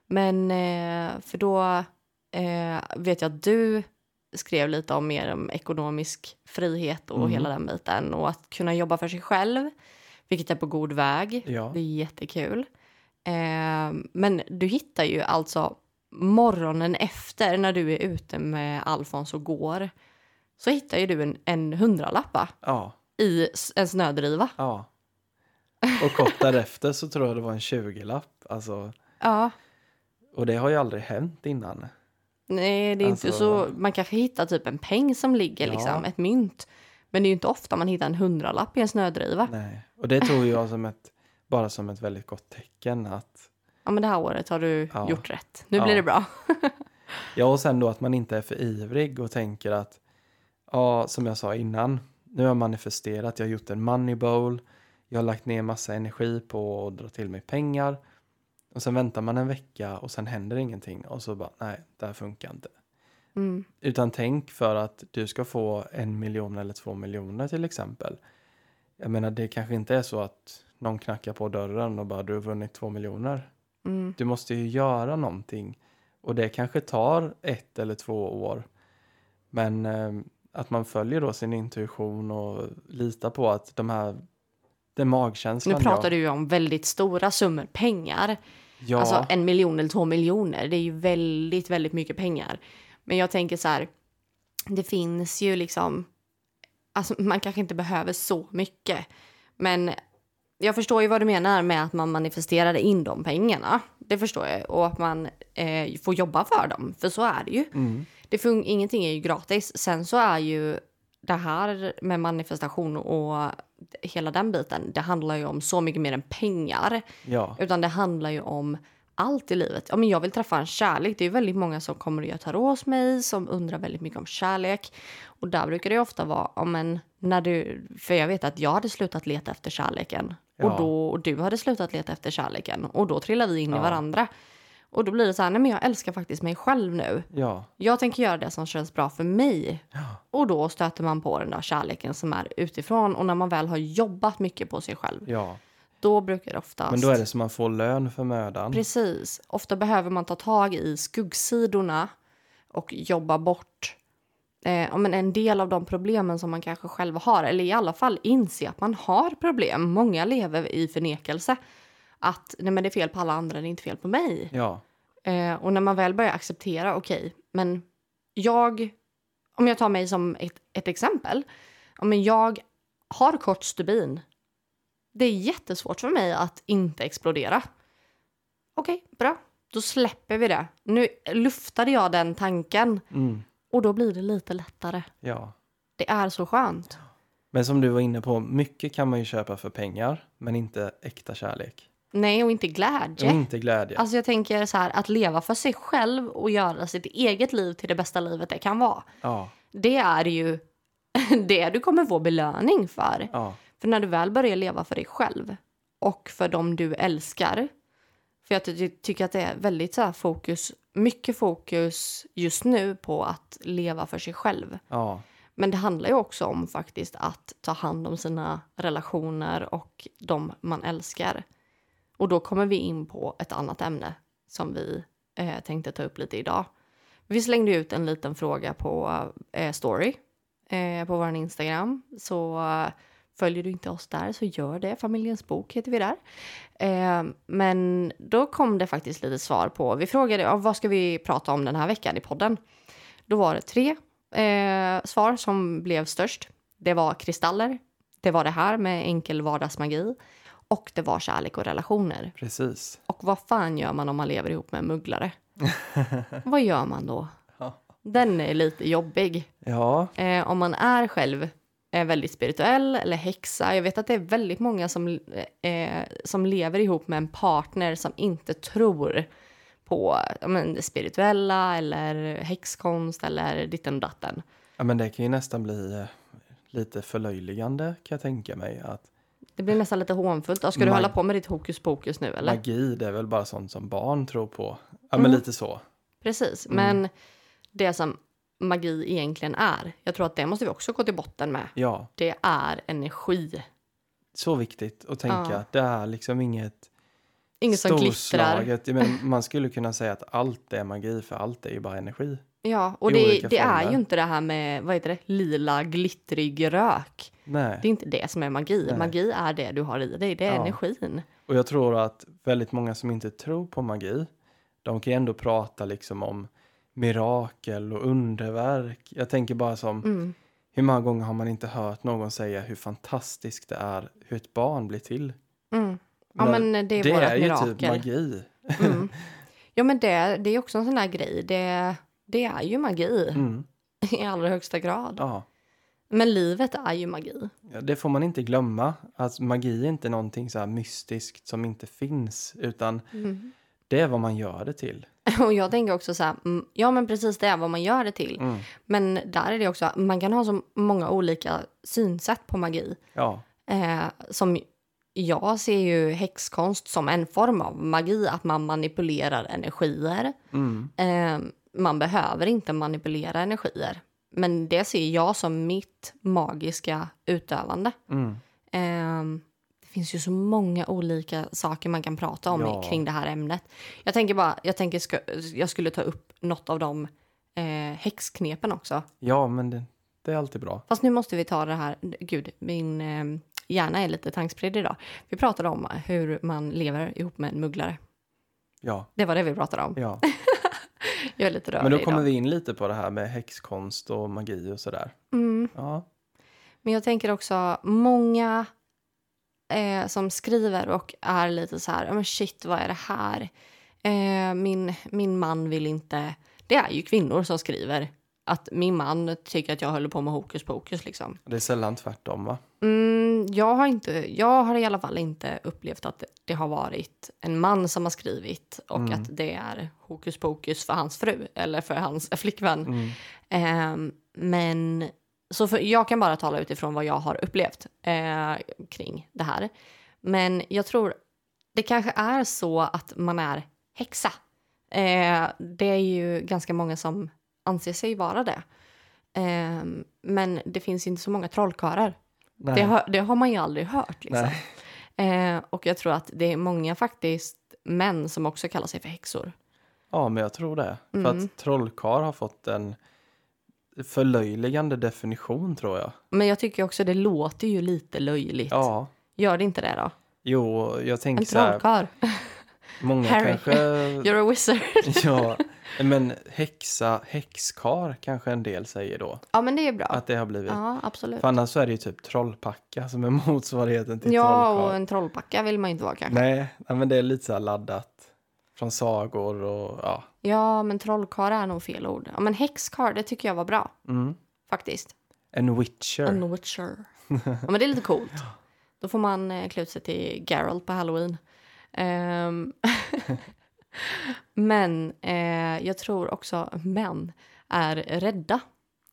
Men eh, för då eh, vet jag att du skrev lite om mer om ekonomisk frihet och Mm. hela den biten och att kunna jobba för sig själv, vilket är på god väg. ja, Det är jättekul. Eh, men du hittar ju alltså morgonen efter när du är ute med Alfons och går så hittar ju du en, en hundralapp va? ja, i en snödriva. ja. Och kort därefter så tror jag det var en 20-lapp. Alltså, Ja. och det har ju aldrig hänt innan. Nej, det är inte Alltså- så. Man kanske hittar typ en peng som ligger, Ja. liksom, ett mynt. Men det är ju inte ofta man hittar en hundralapp i en snödriva. Nej. Och det tror jag som ett, bara som ett väldigt gott tecken att Ja, men det här året har du Ja. gjort rätt. Nu Ja. blir det bra. Ja, och sen då att man inte är för ivrig och tänker att, ja, som jag sa innan, nu har jag manifesterat, jag har gjort en money bowl, jag har lagt ner massa energi på att dra till mig pengar. Och sen väntar man en vecka och sen händer ingenting och så bara, nej, det här funkar inte. Mm. Utan tänk för att du ska få en miljon eller två miljoner till exempel. Jag menar, det kanske inte är så att någon knackar på dörren och bara, du har vunnit två miljoner. Mm. Du måste ju göra någonting. Och det kanske tar ett eller två år. Men eh, att man följer då sin intuition och litar på att de här, den magkänslan Nu pratar jag, du ju om väldigt stora summor pengar. Ja, Alltså en miljon eller två miljoner, det är ju väldigt, väldigt mycket pengar. Men jag tänker så här, det finns ju liksom, alltså man kanske inte behöver så mycket. Men jag förstår ju vad du menar med att man manifesterar in de pengarna. Det förstår jag. Och att man eh, får jobba för dem, för så är det ju. mm, Det fun- ingenting är ju gratis. Sen så är ju det här med manifestation och hela den biten, det handlar ju om så mycket mer än pengar. ja, Utan det handlar ju om allt i livet. Ja, men jag vill träffa en kärlek. Det är väldigt många som kommer och gör tarot hos mig som undrar väldigt mycket om kärlek. Och där brukar det ofta vara, ja, men när du, för jag vet att jag hade slutat leta efter kärleken. Ja. Och, då, och du hade slutat leta efter kärleken. Och då trillar vi in i Ja. varandra. Och då blir det så här, nej men jag älskar faktiskt mig själv nu. ja, Jag tänker göra det som känns bra för mig. ja, Och då stöter man på den där kärleken som är utifrån. Och när man väl har jobbat mycket på sig själv, ja. då brukar det oftast... Men då är det som man får lön för mödan. Precis. Ofta behöver man ta tag i skuggsidorna och jobba bort eh, men en del av de problemen som man kanske själv har. Eller i alla fall inse att man har problem. Många lever i förnekelse. Att nej, men det är fel på alla andra, det är inte fel på mig. Ja, Eh, och när man väl börjar acceptera, okej, men jag, om jag tar mig som ett, ett exempel, men jag har kort stubin. Det är jättesvårt för mig att inte explodera. Okej, bra. Då släpper vi det. Nu luftade jag den tanken mm, och då blir det lite lättare. ja. Det är så skönt. Men som du var inne på, mycket kan man ju köpa för pengar, men inte äkta kärlek. Nej, och inte glädje. Och inte glädje. Alltså jag tänker så här, att leva för sig själv och göra sitt eget liv till det bästa livet det kan vara. Ja, det är ju det du kommer få belöning för. ja, För när du väl börjar leva för dig själv och för dem du älskar. För jag ty- tycker att det är väldigt så fokus, mycket fokus just nu på att leva för sig själv. ja, Men det handlar ju också om faktiskt att ta hand om sina relationer och de man älskar. Och då kommer vi in på ett annat ämne som vi eh, tänkte ta upp lite idag. Vi slängde ut en liten fråga på eh, story eh, på vår Instagram. Så följer du inte oss där så gör det. Familjens bok heter vi där. Eh, men då kom det faktiskt lite svar på. Vi frågade ja, vad ska vi prata om den här veckan i podden. Då var det tre eh, svar som blev störst. Det var kristaller, det var det här med enkel vardagsmagi och det var kärlek och relationer. precis. Och vad fan gör man om man lever ihop med en mugglare? vad gör man då? Den är lite jobbig. Ja, Eh, om man är själv är väldigt spirituell eller häxa. Jag vet att det är väldigt många som, eh, som lever ihop med en partner som inte tror på men, det spirituella eller häxkonst eller ditten och datten. ja men det kan ju nästan bli eh, lite förlöjligande kan jag tänka mig. Att Det blir nästan lite hånfullt. Ska du Mag- hålla på med ditt hokus pokus nu eller? magi, det är väl bara sånt som barn tror på. Ja, Mm. men lite så. Precis, Mm. men det som magi egentligen är, jag tror att det måste vi också gå till botten med. Ja, Det är energi. så viktigt att tänka. Ja. Det är liksom inget Inget som glittrar. Men man skulle kunna säga att allt är magi, för allt är ju bara energi. Ja, och det, det är ju inte det här med, vad heter det, lila glittrig rök. Nej. Det är inte det som är magi. Nej. Magi är det du har i dig, det är Ja. energin. Och jag tror att väldigt många som inte tror på magi, de kan ju ändå prata liksom om mirakel och underverk. Jag tänker bara som, Mm. hur många gånger har man inte hört någon säga hur fantastiskt det är hur ett barn blir till? Mm. Ja, Men men det är det är ju mirakel. typ magi. Mm. Ja, men det, det är också en sån där grej. Det, det är ju magi Mm. i allra högsta grad. Ja. Men livet är ju magi. Ja, Det får man inte glömma. Att magi är inte någonting så mystiskt som inte finns, utan Mm. Det är vad man gör det till. Och jag tänker också så här, mm, ja men precis det är vad man gör det till. Mm. Men där är det också, man kan ha så många olika synsätt på magi. Ja, Eh, som jag ser ju häxkonst som en form av magi, att man manipulerar energier. mm. Eh, man behöver inte manipulera energier. Men det ser jag som mitt magiska utövande. Mm. Eh, finns ju så många olika saker man kan prata om Ja. kring det här ämnet. Jag tänker bara, jag tänker ska, jag skulle ta upp något av de eh, häxknepen också. ja men det, det är alltid bra. Fast nu måste vi ta det här, gud, min eh, hjärna är lite tankspridd idag. Vi pratade om hur man lever ihop med en mugglare. Ja, Det var det vi pratade om. ja. Jag är lite rörig Men då idag. kommer vi in lite på det här med häxkonst och magi och sådär. Mm. Ja, Men jag tänker också många eh, som skriver och är lite så här, "Ja, men shit vad är det här? Eh, min, min man vill inte, det är ju kvinnor som skriver att min man tycker att jag håller på med hokus pokus liksom. det är sällan tvärtom va? Mm, jag, har inte, jag har i alla fall inte upplevt att det har varit en man som har skrivit och Mm. att det är hokus pokus för hans fru eller för hans flickvän. Mm. Ehm, men så för, jag kan bara tala utifrån vad jag har upplevt eh, kring det här. Men jag tror det kanske är så att man är häxa. Eh, det är ju ganska många som anser sig vara det. Ehm, men det finns inte så många trollkarlar. Det har, det har man ju aldrig hört. Liksom. Eh, och jag tror att det är många faktiskt män som också kallar sig för häxor. Ja, men jag tror det. För Mm. att trollkarl har fått en förlöjligande definition tror jag. Men jag tycker också det låter ju lite löjligt. Ja, Gör det inte det då? jo, jag tänker En så här, trollkarl. många Harry. kanske, You're a wizard. ja, men häxa, häxkar kanske en del säger då. ja, men det är bra. Att det har blivit. Ja, absolut. För annars så är det ju typ trollpacka som är motsvarigheten till Ja, och trollkarl. en trollpacka vill man inte vara kanske. Nej, nej, men det är lite så här laddat. Från sagor och ja. Ja, men trollkarl är nog fel ord. Ja, men häxkarl, det tycker jag var bra. Mm. Faktiskt. En witcher. En witcher. ja, men det är lite coolt. Då får man eh, klä ut sig till Geralt på halloween. Ehm, men eh, jag tror också män är rädda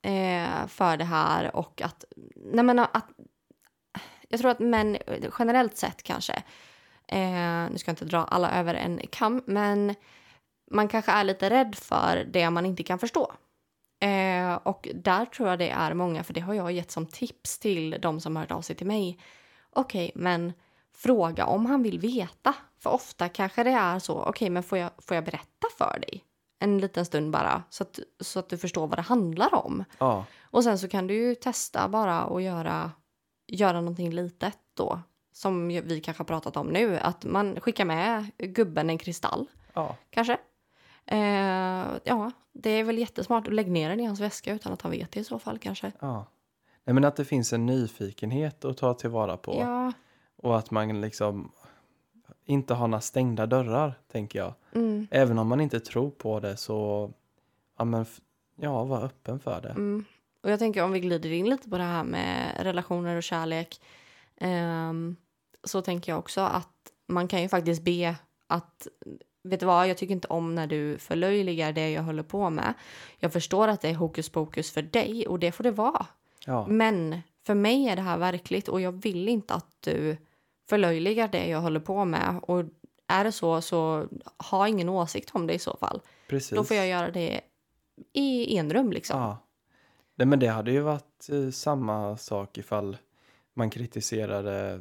eh, för det här och att, nej men att jag tror att män eh, generellt sett kanske, eh, nu ska jag inte dra alla över en kam, men man kanske är lite rädd för det man inte kan förstå. Eh, och där tror jag det är många, för det har jag gett som tips till de som har hört av sig till mig. Okej, men fråga om han vill veta. För ofta kanske det är så, okej, men får jag, får jag berätta för dig? En liten stund bara, så att, så att du förstår vad det handlar om. Ja, Och sen så kan du ju testa bara och göra, göra någonting litet då. Som vi kanske har pratat om nu, att man skickar med gubben en kristall ja, kanske. Eh, ja, det är väl jättesmart. Lägg ner den i hans väska utan att han vet det i så fall kanske. ja. Nej, men att det finns en nyfikenhet att ta tillvara på. Ja, Och att man liksom inte har några stängda dörrar, tänker jag. mm, Även om man inte tror på det så, ja men, ja, var öppen för det. mm. Och jag tänker om vi glider in lite på det här med relationer och kärlek. ehm, så tänker jag också att man kan ju faktiskt be att Vet du vad, jag tycker inte om när du förlöjligar det jag håller på med. Jag förstår att det är hokus pokus för dig och det får det vara. Ja, Men för mig är det här verkligt och jag vill inte att du förlöjligar det jag håller på med. Och är det så, så ha ingen åsikt om det i så fall. precis. Då får jag göra det i enrum liksom. Ja. Nej, men det hade ju varit eh, samma sak ifall man kritiserade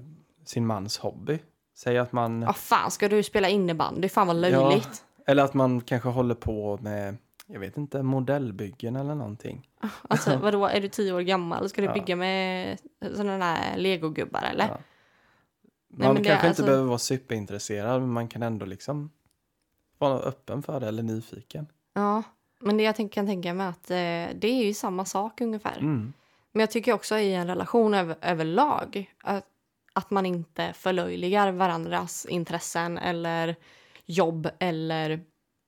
sin mans hobby. Säg att man, Ja, fan, ska du spela innebandy? Fan vad löjligt. eller att man kanske håller på med, jag vet inte, modellbyggen eller någonting. Alltså, vadå, är du tio år gammal? Ska du Ja. bygga med sådana där legogubbar eller? Ja. Nej, Man det- kanske alltså- inte behöver vara superintresserad, men man kan ändå liksom vara öppen för det eller nyfiken. Ja, men det jag kan tänka mig att eh, det är ju samma sak ungefär. Mm. Men jag tycker också i en relation över, överlag att, att man inte förlöjligar varandras intressen eller jobb eller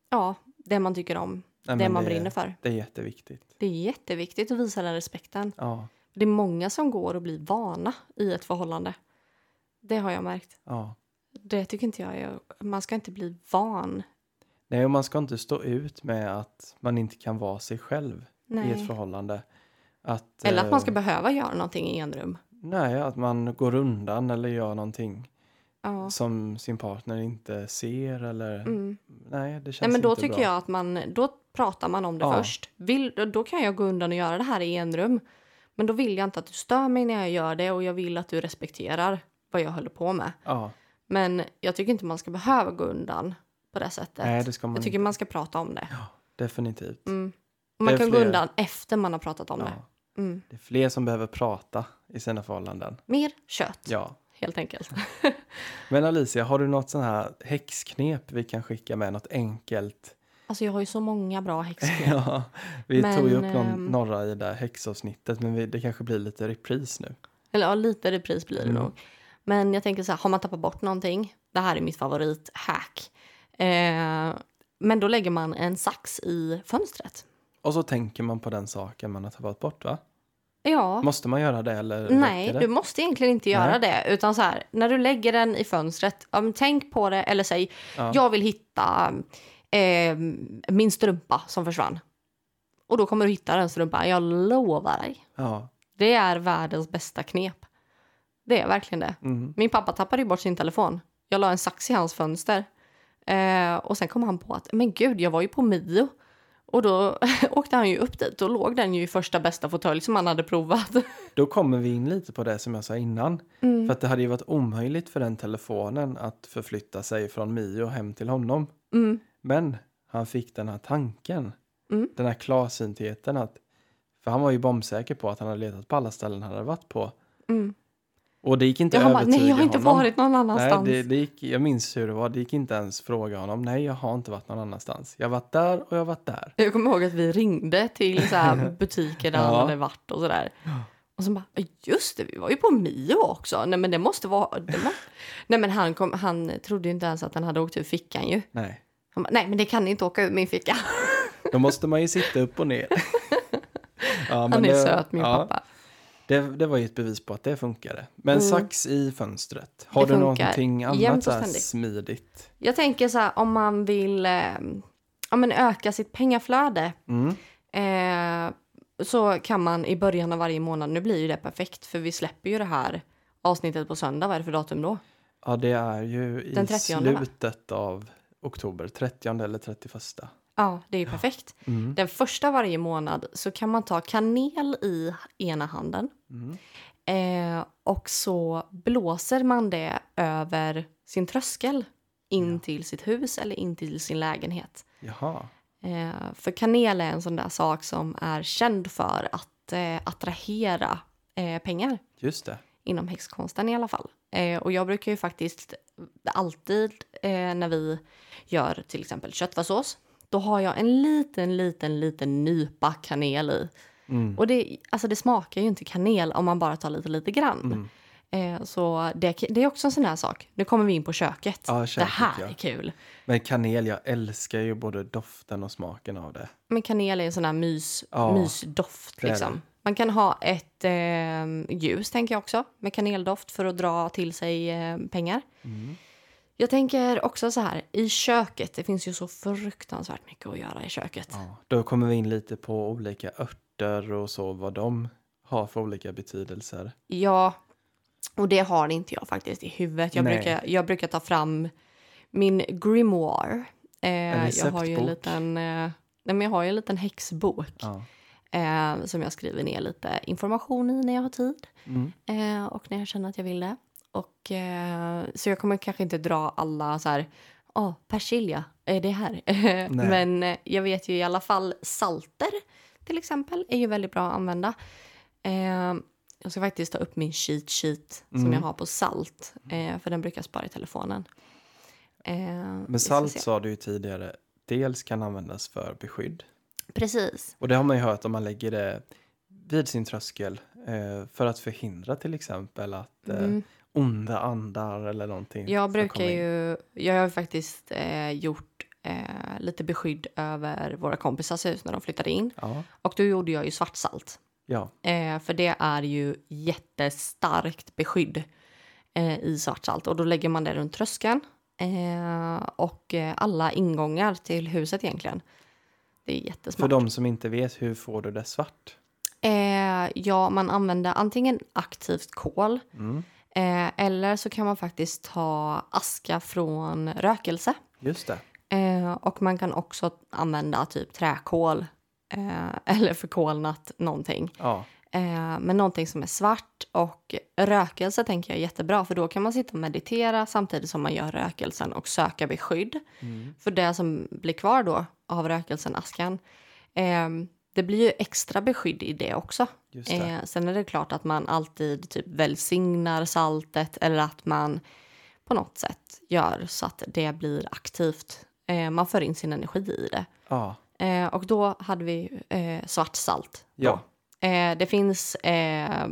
ja, det man tycker om, Nej, det man det, brinner för. Det är jätteviktigt. Det är jätteviktigt att visa den respekten. Ja, Det är många som går och blir vana i ett förhållande. Det har jag märkt. ja. Det tycker inte jag är... Man ska inte bli van. Nej, och man ska inte stå ut med att man inte kan vara sig själv i ett Nej. förhållande. Att, Eller att man eh, ska behöva göra någonting i enrum. Nej, att man går undan eller gör någonting Ja. som sin partner inte ser eller... Mm. Nej, det känns Nej, men då inte tycker bra. jag att man, då pratar man om det Ja. först. Vill, då- kan jag gå undan och göra det här i enrum. Men då vill jag inte att du stör mig när jag gör det och jag vill att du respekterar vad jag håller på med. Ja, Men jag tycker inte man ska behöva gå undan på det sättet. nej, det ska man jag tycker inte. man ska prata om det. Definitivt. Mm. Och man kan gå fler- undan efter man har pratat om Ja. det. Mm. Det är fler som behöver prata i sina förhållanden. Mer kött, Ja, helt enkelt. Men Alicia, har du något sån här häxknep vi kan skicka med? Något enkelt? Alltså jag har ju så många bra häxknep. Ja, vi Men, tog ju upp någon, ehm, några i det där häxavsnittet, men vi, det kanske blir lite repris nu. Eller ja, lite repris blir det Mm. nog. Men jag tänker så här, har man tappat bort någonting? Det här är mitt favorithack. Eh, men då lägger man en sax i fönstret. Och så tänker man på den saken man har tappat bort, va? Ja. Måste man göra det eller Nej, det? du måste egentligen inte göra Nej. det. Utan så här, när du lägger den i fönstret, men tänk på det eller säg Ja. jag vill hitta eh, min strumpa som försvann. Och då kommer du hitta den strumpan, jag lovar dig. Ja. Det är världens bästa knep. Det är verkligen det. Mm. Min pappa tappade bort sin telefon. Jag la en sax i hans fönster. Eh, och sen kom han på att, men gud, jag var ju på Mio. Och då åkte han ju upp dit. Då låg den ju i första bästa fåtölj som han hade provat. Då kommer vi in lite på det som jag sa innan. Mm. För att det hade ju varit omöjligt för den telefonen att förflytta sig från Mio hem till honom. Mm. Men han fick den här tanken. Mm. Den här klarsyntheten att för han var ju bombsäker på att han hade letat på alla ställen han hade varit på. Mm. Och det gick inte att han övertyga nej jag har inte honom. varit någon Nej, annanstans. det, det gick, jag minns hur det var. Det gick inte ens fråga honom. Nej, jag har inte varit någon annanstans. Jag har varit där och jag har varit där. Jag kommer ihåg att vi ringde till så här butiker där han Ja. hade varit och sådär. Och så bara, "Ja, just det, vi var ju på Mio också. Nej men det måste vara... Det må... Nej men han, kom, han trodde ju inte ens att den hade åkt ur fickan ju. Nej, Han bara, nej men det kan inte åka ur min ficka. då måste man ju sitta upp och ner. Ja, Han är det- söt min ja, pappa. Det, det var ju ett bevis på att det funkade. Men Mm. sax i fönstret. Har Det du funkar någonting annat så smidigt? Jag tänker så här om man vill eh, ja, men öka sitt pengaflöde. Mm. Eh, så kan man i början av varje månad, nu blir ju det perfekt för vi släpper ju det här avsnittet på söndag. Vad är det för datum då? Ja, det är ju i 30, va? slutet av oktober. 30 eller 31. Ja, det är ju perfekt. Mm. Den första varje månad så kan man ta kanel i ena handen Mm. eh, och så blåser man det över sin tröskel in Ja. till sitt hus eller in till sin lägenhet. Jaha. Eh, för kanel är en sån där sak som är känd för att eh, attrahera eh, pengar Just det. inom häxkonsten i alla fall. Eh, och jag brukar ju faktiskt alltid eh, när vi gör till exempel köttfärssås, då har jag en liten, liten, liten nypa kanel i. Mm. Och det, alltså det smakar ju inte kanel om man bara tar lite, lite grann. Mm. Eh, så det, det är också en sån där sak. Nu kommer vi in på köket. Ja, det köket, här ja. är kul. Men kanel, jag älskar ju både doften och smaken av det. Men kanel är en sån där mys, Ja, mysdoft. det Liksom. det. Man kan ha ett eh, ljus, tänker jag också, med kaneldoft för att dra till sig eh, pengar. Mm. Jag tänker också så här, i köket, det finns ju så fruktansvärt mycket att göra i köket. Ja, då kommer vi in lite på olika örter och så, vad de har för olika betydelser. Ja, och det har inte jag faktiskt i huvudet. Jag, Nej. brukar, jag brukar ta fram min grimoire. Eh, jag har ju en liten, eh, nej, men jag har ju en liten häxbok Ja. eh, som jag skriver ner lite information i när jag har tid Mm. eh, och när jag känner att jag vill det. Och, eh, så jag kommer kanske inte dra alla så här, åh, persilja, är det här? Men eh, jag vet ju i alla fall salter till exempel är ju väldigt bra att använda. Eh, jag ska faktiskt ta upp min cheat sheet som Mm. jag har på salt, eh, för den brukar jag spara i telefonen. Eh, Men salt sa du ju tidigare, dels kan användas för beskydd. Precis. Och det har man ju hört om man lägger det vid sin tröskel eh, för att förhindra till exempel att Mm. Onda andar eller någonting. Jag brukar ju, jag har faktiskt eh, gjort eh, lite beskydd över våra kompisars hus när de flyttade in. Ja, Och då gjorde jag ju svartsalt. ja, Eh, för det är ju jättestarkt beskydd eh, i svartsalt. Och då lägger man det runt tröskeln eh, och eh, alla ingångar till huset egentligen. Det är för jättesmart. de som inte vet, hur får du det svart? Ja, man använder antingen aktivt kol Mm. Eh, eller så kan man faktiskt ta aska från rökelse. Just det. Eh, och man kan också använda typ träkol eh, eller förkolnat någonting. Ja, Eh, men någonting som är svart och rökelse tänker jag är jättebra för då kan man sitta och meditera samtidigt som man gör rökelsen och söka beskydd. mm. För det som blir kvar då av rökelsen, askan, eh, det blir ju extra beskydd i det också. Eh, sen är det klart att man alltid typ välsignar saltet eller att man på något sätt gör så att det blir aktivt. Eh, man för in sin energi i det. Ja. Eh, och då hade vi eh, svart salt. Ja. Eh, det finns eh,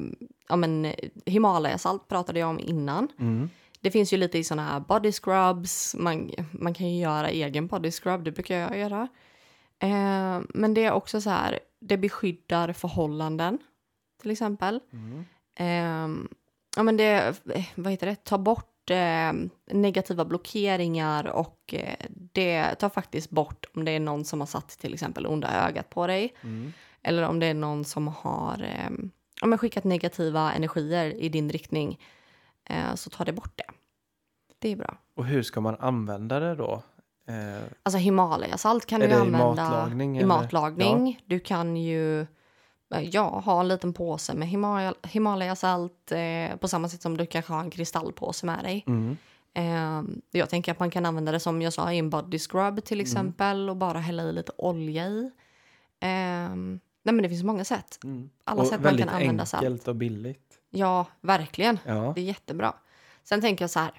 ja, men, Himalayasalt pratade jag om innan. Mm. Det finns ju lite i såna här body scrubs. Man, man kan ju göra egen body scrub, det brukar jag göra. Eh, men det är också så här, det beskyddar förhållanden till exempel. Mm. Eh, ja, men det, eh, vad heter det, tar bort eh, negativa blockeringar och eh, det tar faktiskt bort om det är någon som har satt till exempel onda ögat på dig. Mm. Eller om det är någon som har eh, ja, men skickat negativa energier i din riktning eh, så tar det bort det. Det är bra. Och hur ska man använda det då? Eh, Alltså Himalayasalt kan du använda matlagning, i matlagning. Du kan ju eh, ja, ha en liten påse med Himalaya, Himalayasalt eh, på samma sätt som du kanske har en kristallpåse med dig. mm. Eh, jag tänker att man kan använda det som jag sa i en body scrub till exempel och bara hälla i lite olja i. Eh, nej men det finns många sätt. Mm. Alla Och sätt man väldigt kan använda salt. enkelt och billigt. Ja, verkligen. Ja. Det är jättebra. Sen tänker jag så här.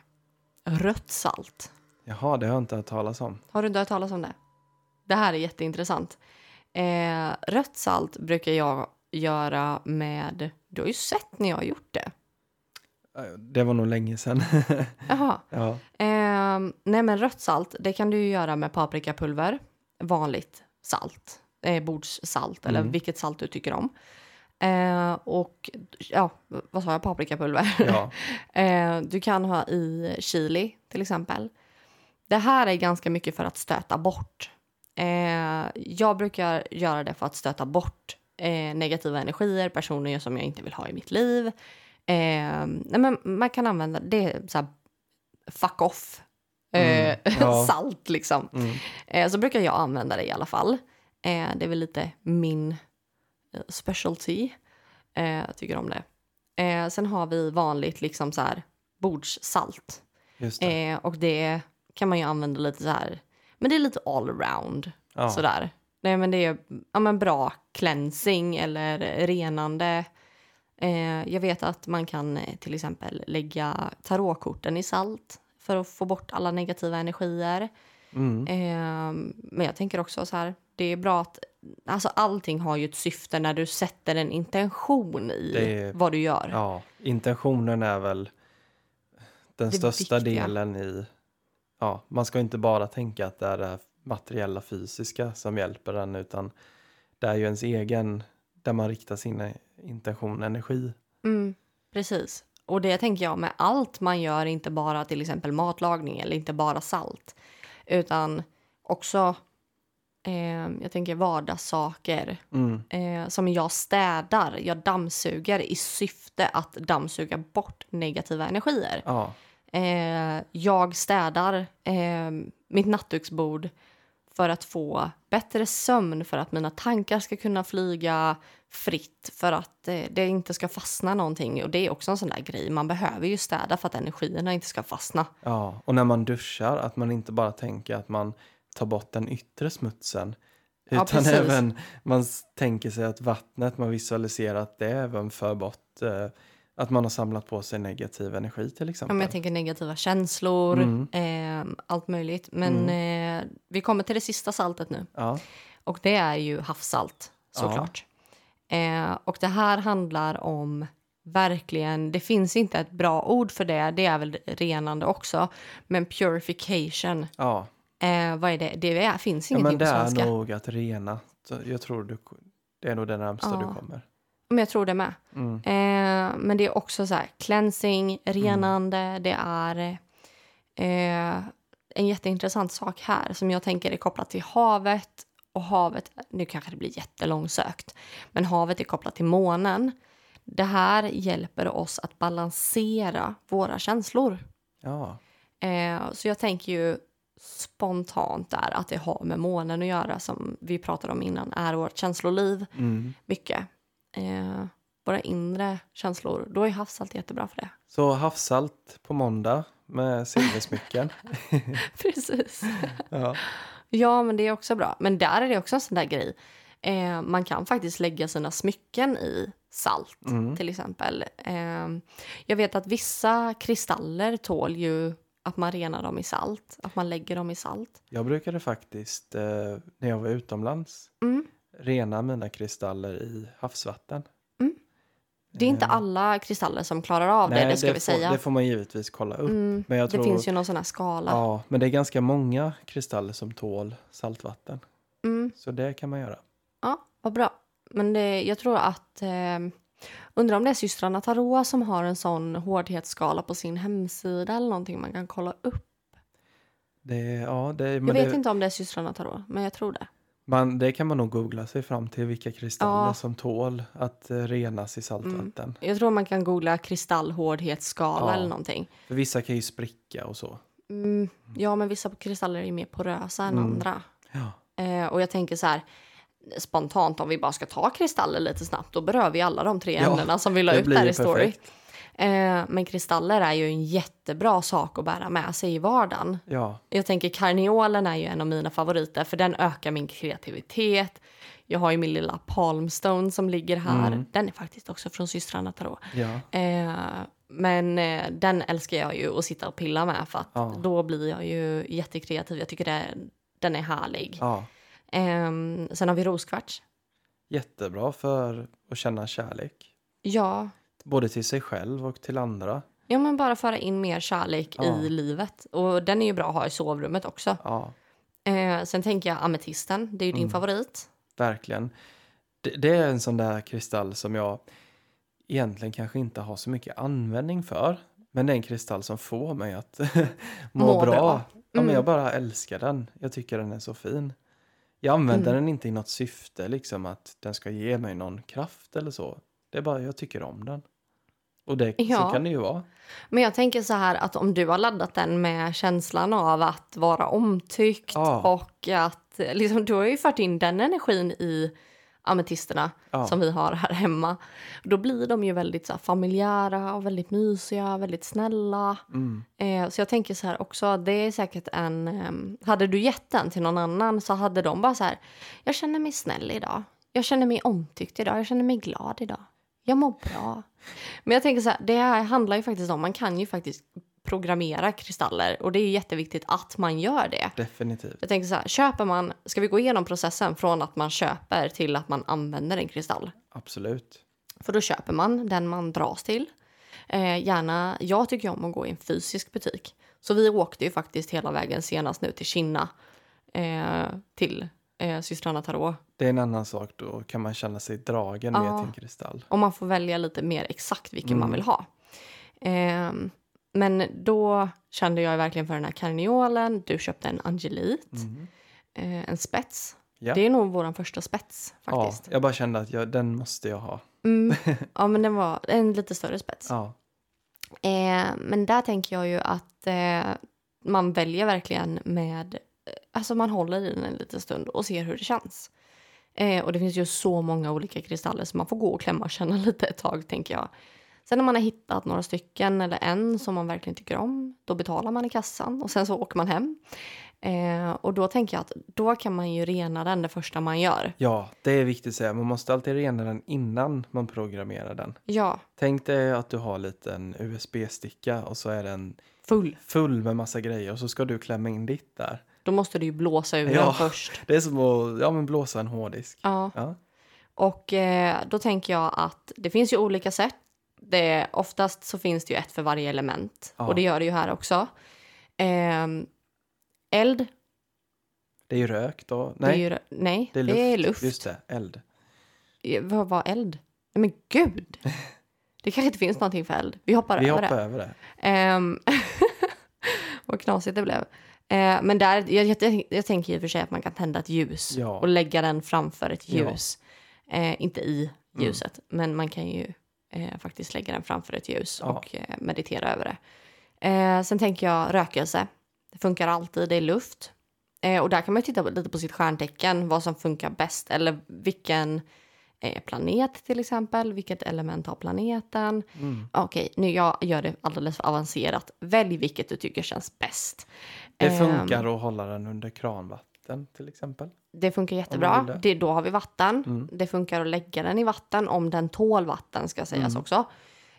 Rött salt. Jaha, det har jag inte hört talas om. Har du inte hört talas om det? Det här är jätteintressant. Eh, rött salt brukar jag göra med... Du har ju sett när jag har gjort det. Det var nog länge sedan. Jaha. ja. Eh, nej, men rött salt det kan du göra med paprikapulver. Vanligt salt. Eh, bordssalt eller Mm. vilket salt du tycker om. Eh, och ja, vad sa jag? Paprikapulver. ja. Eh, du kan ha i chili till exempel. Det här är ganska mycket för att stöta bort. Eh, jag brukar göra det för att stöta bort eh, negativa energier, personer som jag inte vill ha i mitt liv. Eh, nej, men man kan använda det så här fuck off. Eh, Mm, ja. salt liksom. Mm. Eh, så brukar jag använda det i alla fall. Eh, det är väl lite min specialty. Jag tycker om det. Sen har vi vanligt liksom så här bordssalt. Det. Och det kan man ju använda lite så här. Men det är lite allround ja. sådär. Nej men det är ja, men bra cleansing eller renande. Eh, jag vet att man kan eh, till exempel lägga tarotkorten i salt för att få bort alla negativa energier. Mm. Eh, men jag tänker också så här, det är bra att alltså allting har ju ett syfte när du sätter en intention i är- vad du gör. Ja, intentionen är väl den Det största viktiga. delen i... Ja, man ska inte bara tänka att det är det materiella fysiska som hjälper en utan det är ju ens egen, där man riktar sin intention, energi. Mm, precis. Och det tänker jag med allt man gör, inte bara till exempel matlagning eller inte bara salt, utan också eh, jag tänker vardagssaker. Mm. Eh, som jag städar, jag dammsuger i syfte att dammsuga bort negativa energier. Ja, Eh, jag städar eh, mitt nattduksbord för att få bättre sömn, för att mina tankar ska kunna flyga fritt, för att eh, det inte ska fastna någonting. Och det är också en sån där grej, man behöver ju städa för att energierna inte ska fastna. ja, och när man duschar att man inte bara tänker att man tar bort den yttre smutsen Ja, utan precis. även man tänker sig att vattnet, man visualiserar att det även för bort eh, att man har samlat på sig negativ energi till Ja, exempel. men jag tänker negativa känslor, Mm. eh, allt möjligt. Men eh, vi kommer till det sista saltet nu. Ja, Och det är ju havssalt såklart. Eh, och det här handlar om verkligen, det finns inte ett bra ord för det, det är väl renande också. Men purification, ja. eh, vad är det? Det är, finns ja ingenting men det på är svenska. nog att rena. Jag tror du, det är nog det närmsta Ja. du kommer. Men jag tror det med. Mm. Eh, men det är också så här cleansing, renande, det är eh, en jätteintressant sak här som jag tänker är kopplat till havet. Och havet, nu kanske det blir jättelångsökt, men havet är kopplat till månen. Det här hjälper oss att balansera våra känslor. Ja, Eh, så jag tänker ju spontant där att det har med månen att göra som vi pratade om innan, är vårt känsloliv mm. mycket. Eh, våra inre känslor, då är havssalt jättebra för det. Så havssalt på måndag med silversmycken. Precis. ja. Ja, men det är också bra. Men där är det också en sån där grej. Eh, man kan faktiskt lägga sina smycken i salt Mm. till exempel. Ehm, jag vet att vissa kristaller tål ju att man renar dem i salt, att man lägger dem i salt. Jag brukade faktiskt, eh, när jag var utomlands, Mm. Rena mina kristaller i havsvatten. Det är inte Eh, alla kristaller som klarar av det, det ska vi får, säga. Det får man givetvis kolla upp. Mm. Men jag Det tror, finns ju någon sån här skala. Ja, men det är ganska många kristaller som tål saltvatten. Mm. Så det kan man göra. Ja, vad bra. Men det, jag tror att... Eh, undrar om det är systrarna Tarot som har en sån hårdhetsskala på sin hemsida eller någonting man kan kolla upp. Det, ja, det, Jag vet det, inte om det är systrarna Tarot, men jag tror det. Man, det kan man nog googla sig fram till vilka kristaller Ja. som tål att eh, renas i saltvatten. Jag tror man kan googla kristallhårdhetsskala Ja. eller någonting. För vissa kan ju spricka och så. Mm, ja, men vissa kristaller är mer porösa än Mm. andra. Ja, Eh, och jag tänker så här, spontant om vi bara ska ta kristaller lite snabbt, då berör vi alla de tre ämnena som vi la ut där ju i story. perfekt. Eh, men kristaller är ju en jättebra sak att bära med sig i vardagen. ja, Jag tänker karneolen är ju en av mina favoriter för den ökar min kreativitet. Jag har ju min lilla palmstone som ligger här. Mm. Den är faktiskt också från systrarna Tarot. ja, Eh, men eh, den älskar jag ju att sitta och pilla med för att Ja. då blir jag ju jättekreativ. Jag tycker det, den är härlig. ja. Ehm, sen har vi roskvarts. Jättebra för att känna kärlek. Ja, Både till sig själv och till andra. ja, men bara föra in mer kärlek Ja. i livet. Och den är ju bra att ha i sovrummet också. Ja, Eh, sen tänker jag ametisten, det är ju din Mm. favorit. verkligen. Det, det är en sån där kristall som jag egentligen kanske inte har så mycket användning för. Men det är en kristall som får mig att må, Må bra. bra. Ja, men Mm. jag bara älskar den. Jag tycker den är så fin. Jag använder Mm. den inte i något syfte, liksom att den ska ge mig någon kraft eller så. Det är bara jag tycker om den. Och det, så Ja. kan det ju vara. Men jag tänker så här att om du har laddat den med känslan av att vara omtyckt Ja. och att liksom, du har ju fört in den energin i ametisterna Ja. som vi har här hemma. Då blir de ju väldigt så här, familjära och väldigt mysiga, väldigt snälla. Mm. Eh, så jag tänker så här också, det är säkert en... ehm, hade du gett den till någon annan så hade de bara så här, jag känner mig snäll idag. Jag känner mig omtyckt idag. Jag känner mig glad idag. Jag mår bra. Men jag tänker så här, det här handlar ju faktiskt om, man kan ju faktiskt programmera kristaller och det är jätteviktigt att man gör det. Definitivt. Jag tänker så här, köper man, ska vi gå igenom processen från att man köper till att man använder en kristall? Absolut. För då köper man den man dras till. Eh, gärna, jag tycker om att gå i en fysisk butik. Så vi åkte ju faktiskt hela vägen senast nu till Kina. Eh, till eh, systrarna Tarot. Det är en annan sak. Då kan man känna sig dragen Ja. med till en kristall. Och man får välja lite mer exakt vilken man Mm. vill ha. Ehm, men då kände jag verkligen för den här karneolen. Du köpte en angelit, Mm. eh, en spets. Ja. Det är nog vår första spets Ja, faktiskt. jag bara kände att jag, den måste jag ha. Mm. Ja, men den var en lite större spets. Ja, Eh, men där tänker jag ju att eh, man väljer verkligen med... Alltså man håller i den en liten stund och ser hur det känns. Eh, och det finns ju så många olika kristaller så man får gå och klämma och känna lite ett tag tänker jag. Sen när man har hittat några stycken eller en som man verkligen tycker om, då betalar man i kassan och sen så åker man hem. Eh, och då tänker jag att då kan man ju rena den det första man gör. ja, det är viktigt att säga. Man måste alltid rena den innan man programmerar den. Ja, Tänk dig att du har lite en USB-sticka och så är den full. full med massa grejer och så ska du klämma in ditt där. Då måste du ju blåsa ur Ja. den först. Det är som att ja, men blåsa en hårddisk. Ja. Ja. Och eh, då tänker jag att det finns ju olika sätt. Det, oftast så finns det ju ett för varje element. Ja. Och det gör det ju här också. Ehm, eld, Det är ju rök då. det Nej, är, ju, nej, det är det luft. är luft. Just det, eld. Eh, Vad var eld? Nej men gud! Det kanske inte finns någonting för eld. Vi hoppar Vi över hoppar det. över det. Ehm, vad knasigt det blev. Eh, men där, jag, jag, jag tänker i och för sig att man kan tända ett ljus Ja. och lägga den framför ett Ja. ljus. Eh, inte i Mm. ljuset, men man kan ju eh, faktiskt lägga den framför ett ljus Ja. och eh, meditera över det. Eh, sen tänker jag rökelse. Det funkar alltid, det är luft. Eh, och där kan man ju titta på, lite på sitt stjärntecken, vad som funkar bäst eller vilken planet till exempel, vilket element har planeten. Mm. Okej, nu jag gör det alldeles för avancerat. Välj vilket du tycker känns bäst. Det Ehm, funkar att hålla den under kranvatten. vatten till exempel. Det funkar jättebra. det. Då har vi vatten. Mm. Det funkar att lägga den i vatten om den tål vatten ska sägas Mm. också.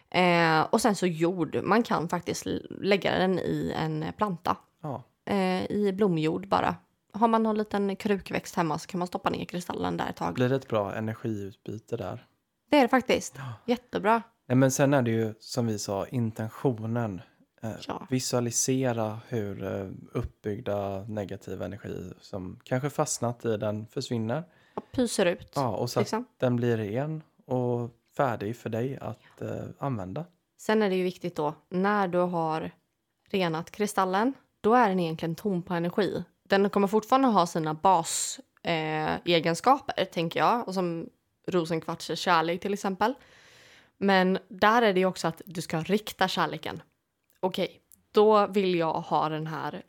Eh, och sen så jord. Man kan faktiskt lägga den i en planta. Ja, Eh, I blomjord bara. Har man någon liten krukväxt hemma så kan man stoppa ner kristallen där ett tag. blir det ett bra energiutbyte där. Det är det faktiskt. Ja. Jättebra. Nej, men sen är det ju som vi sa intentionen. Eh, Ja. Visualisera hur eh, uppbyggda negativ energi som kanske fastnat i den försvinner. Och pyser ut. Ja, och så att liksom. den blir ren och färdig för dig att eh, använda. Sen är det ju viktigt då, när du har renat kristallen, då är den egentligen tom på energi. Den kommer fortfarande ha sina basegenskaper, eh, tänker jag, och som rosenkvartsers kärlek till exempel. Men där är det ju också att du ska rikta kärleken. Okej, då vill jag ha den här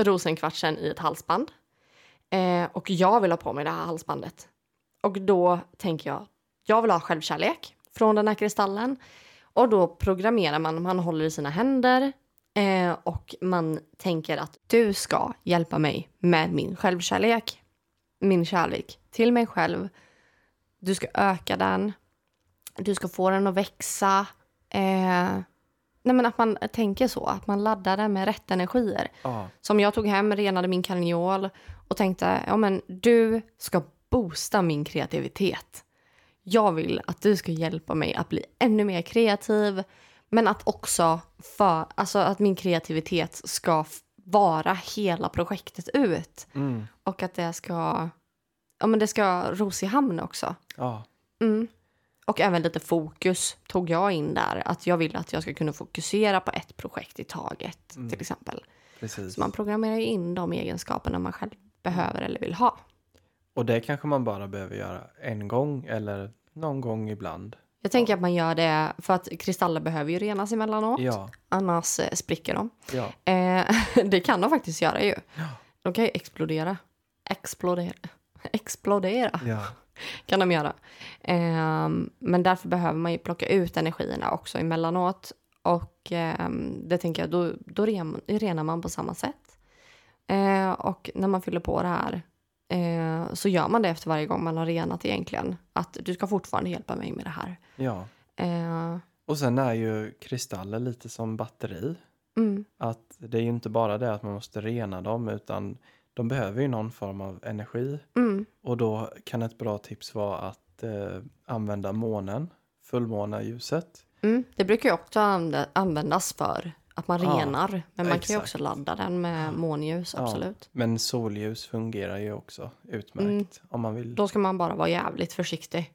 rosenkvartsen i ett halsband. Eh, och jag vill ha på mig det här halsbandet. Och då tänker jag, jag vill ha självkärlek från den här kristallen. Och då programmerar man, man håller i sina händer eh, och man tänker att du ska hjälpa mig med min självkärlek. Min kärlek till mig själv. Du ska öka den. Du ska få den att växa. Eh, nej men att man tänker så, att man laddar den med rätt energier. Ja, Som jag tog hem, renade min karneol och tänkte, ja men du ska boosta min kreativitet. Jag vill att du ska hjälpa mig att bli ännu mer kreativ, men att också för, alltså att min kreativitet ska vara hela projektet ut mm. och att det ska, ja men det ska ros i hamn också. ja. Mm. Och även lite fokus tog jag in där. Att jag vill att jag ska kunna fokusera på ett projekt i taget, Mm. till exempel. precis. Så man programmerar in de egenskaperna man själv behöver eller vill ha. Och det kanske man bara behöver göra en gång eller någon gång ibland. Jag tänker att man gör det för att kristaller behöver ju renas emellanåt. Ja, Annars eh, spricker de. ja, Eh, det kan de faktiskt göra ju. Ja. De kan ju explodera. Explodera. Explodera ja. kan de göra. Ehm, men därför behöver man ju plocka ut energierna också emellanåt. Och ehm, det tänker jag, då, då ren, renar man på samma sätt. Eh, och när man fyller på det här eh, så gör man det efter varje gång man har renat egentligen. Att du ska fortfarande hjälpa mig med det här. ja. Eh, Och sen är ju kristaller lite som batteri. mm, Att det är ju inte bara det att man måste rena dem utan de behöver ju någon form av energi. mm, Och då kan ett bra tips vara att eh, använda månen, fullmåneljuset. mm. Det brukar ju också anvä- användas för att man Ja, renar. Men man kan ju exakt. också ladda den med månljus, Ja. absolut. Men solljus fungerar ju också utmärkt Mm. om man vill. Då ska man bara vara jävligt försiktig.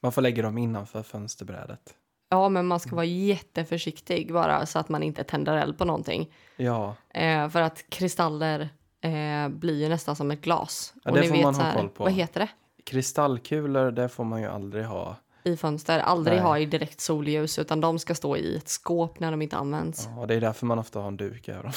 Man får lägga dem innanför fönsterbrädet. Ja, men man ska vara jätteförsiktig bara så att man inte tänder eld på någonting. Ja, Eh, för att kristaller eh, blir ju nästan som ett glas. Ja, Och det får vet man ha här, koll på. Vad heter det? kristallkulor det får man ju aldrig ha. I fönster. Aldrig Nej. ha i direkt solljus utan de ska stå i ett skåp när de inte används. Ja, och det är därför man ofta har en duk över dem.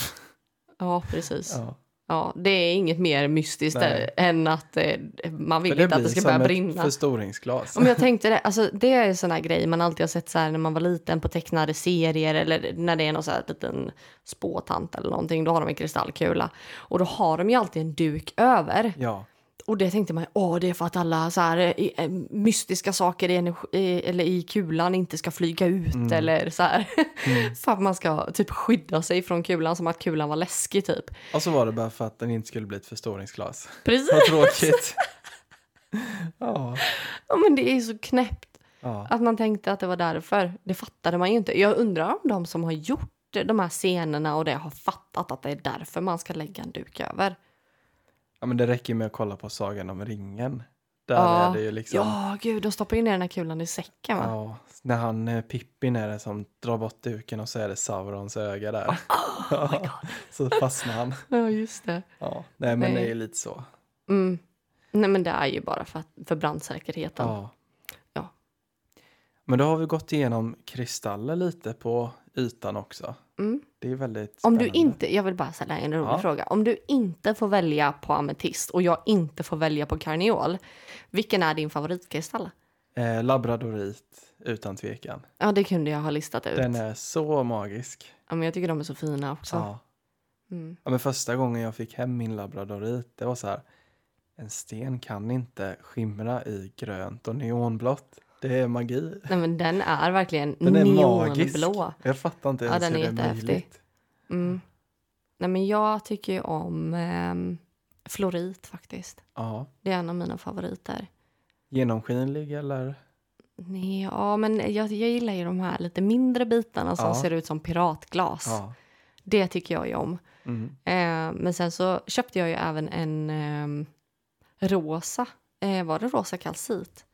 Ja, precis. Ja. Ja. det är inget mer mystiskt där, än att eh, man vill inte att det ska börja brinna. förstoringsglas. Om jag tänkte det, alltså det är en sån här grej man alltid har sett så här när man var liten på tecknade serier eller när det är någon så här liten spåtant eller någonting, då har de en kristallkula. Och då har de ju alltid en duk över. Ja, Och det tänkte man, åh det är för att alla så här eh, eh, mystiska saker i, energi, eller i kulan inte ska flyga ut Mm. eller så här. Mm. för att man ska typ skydda sig från kulan som att kulan var läskig typ. och så var det bara för att den inte skulle bli ett förstoringsglas. Precis! Vad tråkigt. ja, Ja, men det är så knäppt. ja. Att man tänkte att det var därför. Det fattade man ju inte. Jag undrar om de som har gjort de här scenerna och det har fattat att det är därför man ska lägga en duk över. Ja, men det räcker ju med att kolla på Sagan om ringen. Där Ja. är det ju liksom... Ja, gud, de stoppar in den här kulan i säcken va? Ja, när han eh, Pippin är det som drar bort duken och så är det Saurons öga där. Oh Ja, så fastnar han. Ja, just det. Ja, nej men Nej. det är lite så. Mm. Nej, men det är ju bara för, för brandsäkerheten. Ja. Men då har vi gått igenom kristaller lite på ytan också. Mm. Det är väldigt Om spännande. du inte, jag vill bara ställa en rolig Ja. fråga. Om du inte får välja på ametist och jag inte får välja på karneol, vilken är din favoritkristall? Eh, labradorit, utan tvekan. Ja, det kunde jag ha listat ut. Den är så magisk. Ja, men jag tycker de är så fina också. Ja. Mm. Ja, men första gången jag fick hem min labradorit, det var så här. En sten kan inte skimra i grönt och neonblått. Det är magi. Nej, men den är verkligen Den är magisk. Jag fattar inte Ja, ens den är hur det är möjligt. Mm. Nej, men jag tycker ju om ehm, florit faktiskt. Ja. Det är en av mina favoriter. Genomskinlig eller? Nej, ja, men jag, jag gillar ju de här lite mindre bitarna som Ja. ser ut som piratglas. Ja. Det tycker jag ju om. Mm. Eh, men sen så köpte jag ju även en ehm, rosa. Eh, var det rosa kalcit?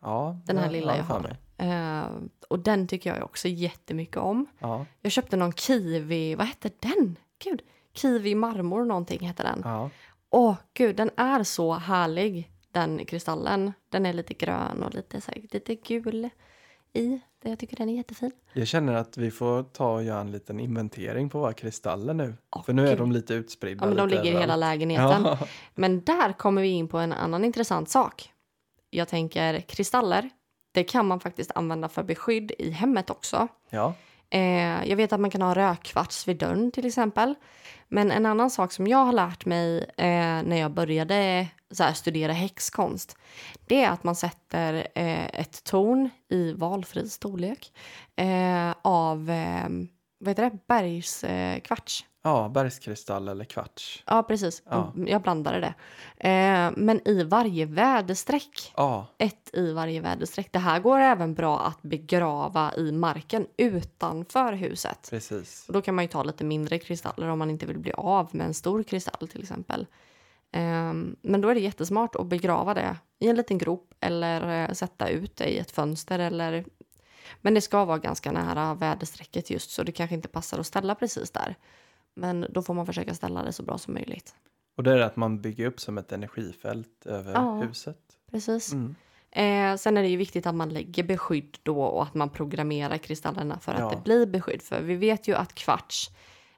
Ja Den här ja, lilla ja, jag har. Eh, och den tycker jag också jättemycket om. Ja. Jag köpte någon kiwi, vad hette den? Gud, kiwi marmor någonting heter den. Ja. Åh gud, den är så härlig den kristallen. Den är lite grön och lite, så här, lite gul i. Jag tycker den är jättefin. Jag känner att vi får ta och göra en liten inventering på våra kristaller nu. Åh, För nu är gud. de lite utspridda. Ja, men de ligger i hela lägenheten. Ja. Men där kommer vi in på en annan intressant sak. Jag tänker kristaller, det kan man faktiskt använda för beskydd i hemmet också. ja. Eh, jag vet att man kan ha rökkvarts vid dörren till exempel. Men en annan sak som jag har lärt mig eh, när jag började här, studera häxkonst det är att man sätter eh, ett torn i valfri storlek eh, av eh, vad heter det? bergskvarts. Eh, ja, bergskristall eller kvarts. Ja, precis. Ja. Jag blandade det. Eh, men i varje väderstreck. Ja, Ett i varje väderstreck. Det här går även bra att begrava i marken utanför huset. precis. Och då kan man ju ta lite mindre kristaller om man inte vill bli av med en stor kristall till exempel. Ehm, men då är det jättesmart att begrava det i en liten grop eller eh, sätta ut det i ett fönster eller men det ska vara ganska nära väderstrecket just så det kanske inte passar att ställa precis där. Men då får man försöka ställa det så bra som möjligt. Och det är att man bygger upp som ett energifält över Ja. huset. Precis. Mm. Eh, sen är det ju viktigt att man lägger beskydd då och att man programmerar kristallerna för att Ja. det blir beskydd. För vi vet ju att kvarts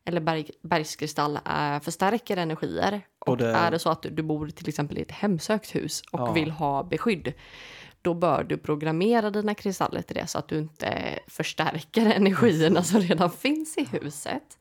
eller berg, bergskristall är, förstärker energier. Och, Och det- är det så att du, bor till exempel i ett hemsökt hus och Ja. vill ha beskydd då bör du programmera dina kristaller till det så att du inte förstärker energierna som redan finns i huset.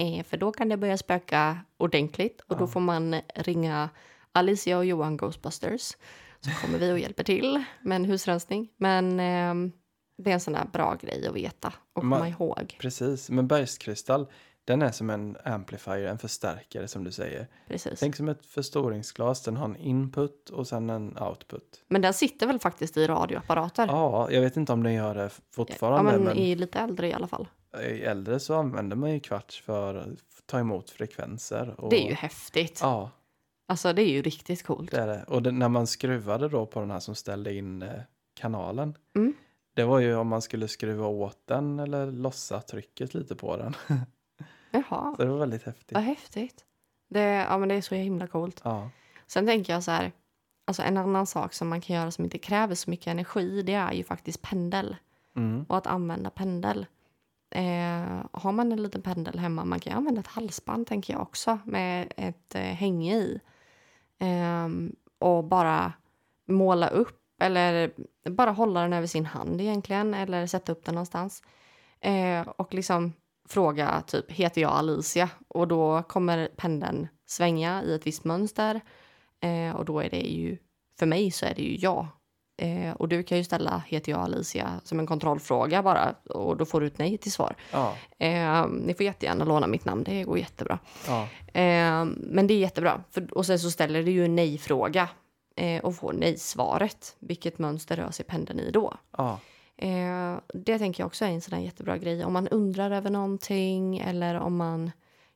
Eh, för då kan det börja spöka ordentligt och då Ja. får man ringa Alicia och Johan Ghostbusters så kommer vi och hjälper till med en husrensning. Men ehm, det är en sån där bra grej att veta och Man- komma ihåg. Precis, men bergskristall, den är som en amplifier, en förstärkare som du säger. Precis. Tänk som ett förstoringsglas, den har en input och sen en output. Men den sitter väl faktiskt i radioapparater? Ja, jag vet inte om den gör det Ja, fortfarande, men men i lite äldre i alla fall. Äldre så använder man ju kvarts för att ta emot frekvenser. Och, Det är ju häftigt. Ja, Alltså det är ju riktigt coolt. det är det. Och det, när man skruvade då på den här som ställde in eh, kanalen, Mm. det var ju om man skulle skruva åt den eller lossa trycket lite på den. Jaha, Så det var väldigt häftigt. vad häftigt. Det, ja, men det är så himla coolt. Ja, Sen tänker jag så här, alltså en annan sak som man kan göra som inte kräver så mycket energi, det är ju faktiskt pendel mm. och att använda pendel. Eh, har man en liten pendel hemma, man kan använda ett halsband tänker jag också med ett eh, hänge i. Eh, och bara måla upp eller bara hålla den över sin hand egentligen eller sätta upp den någonstans. Eh, och liksom fråga typ heter jag Alicia och då kommer pendeln svänga i ett visst mönster eh, och då är det ju för mig så är det ju jag. Eh, och du kan ju ställa heter jag Alicia som en kontrollfråga bara och då får du ett nej till svar. ja, Eh, ni får jättegärna låna mitt namn, det går jättebra. ja, Eh, men det är jättebra. För, och sen så ställer du ju en nej-fråga eh, och får nej-svaret. Vilket mönster rör sig pendeln i då? ja. Eh, det tänker jag också är en sån jättebra grej. Om man undrar över någonting eller om man...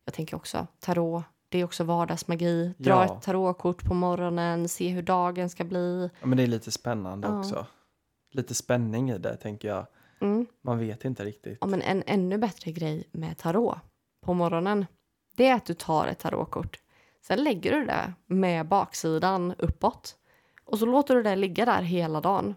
Jag tänker också tarot. Det är också vardagsmagi. Dra Ja. ett tarotkort på morgonen, se hur dagen ska bli. Ja, men det är lite spännande Ja. också. Lite spänning i det, tänker jag. Mm. Man vet inte riktigt. Ja, men en ännu bättre grej med tarot på morgonen det är att du tar ett tarotkort. Sen lägger du det med baksidan uppåt och så låter du det ligga där hela dagen.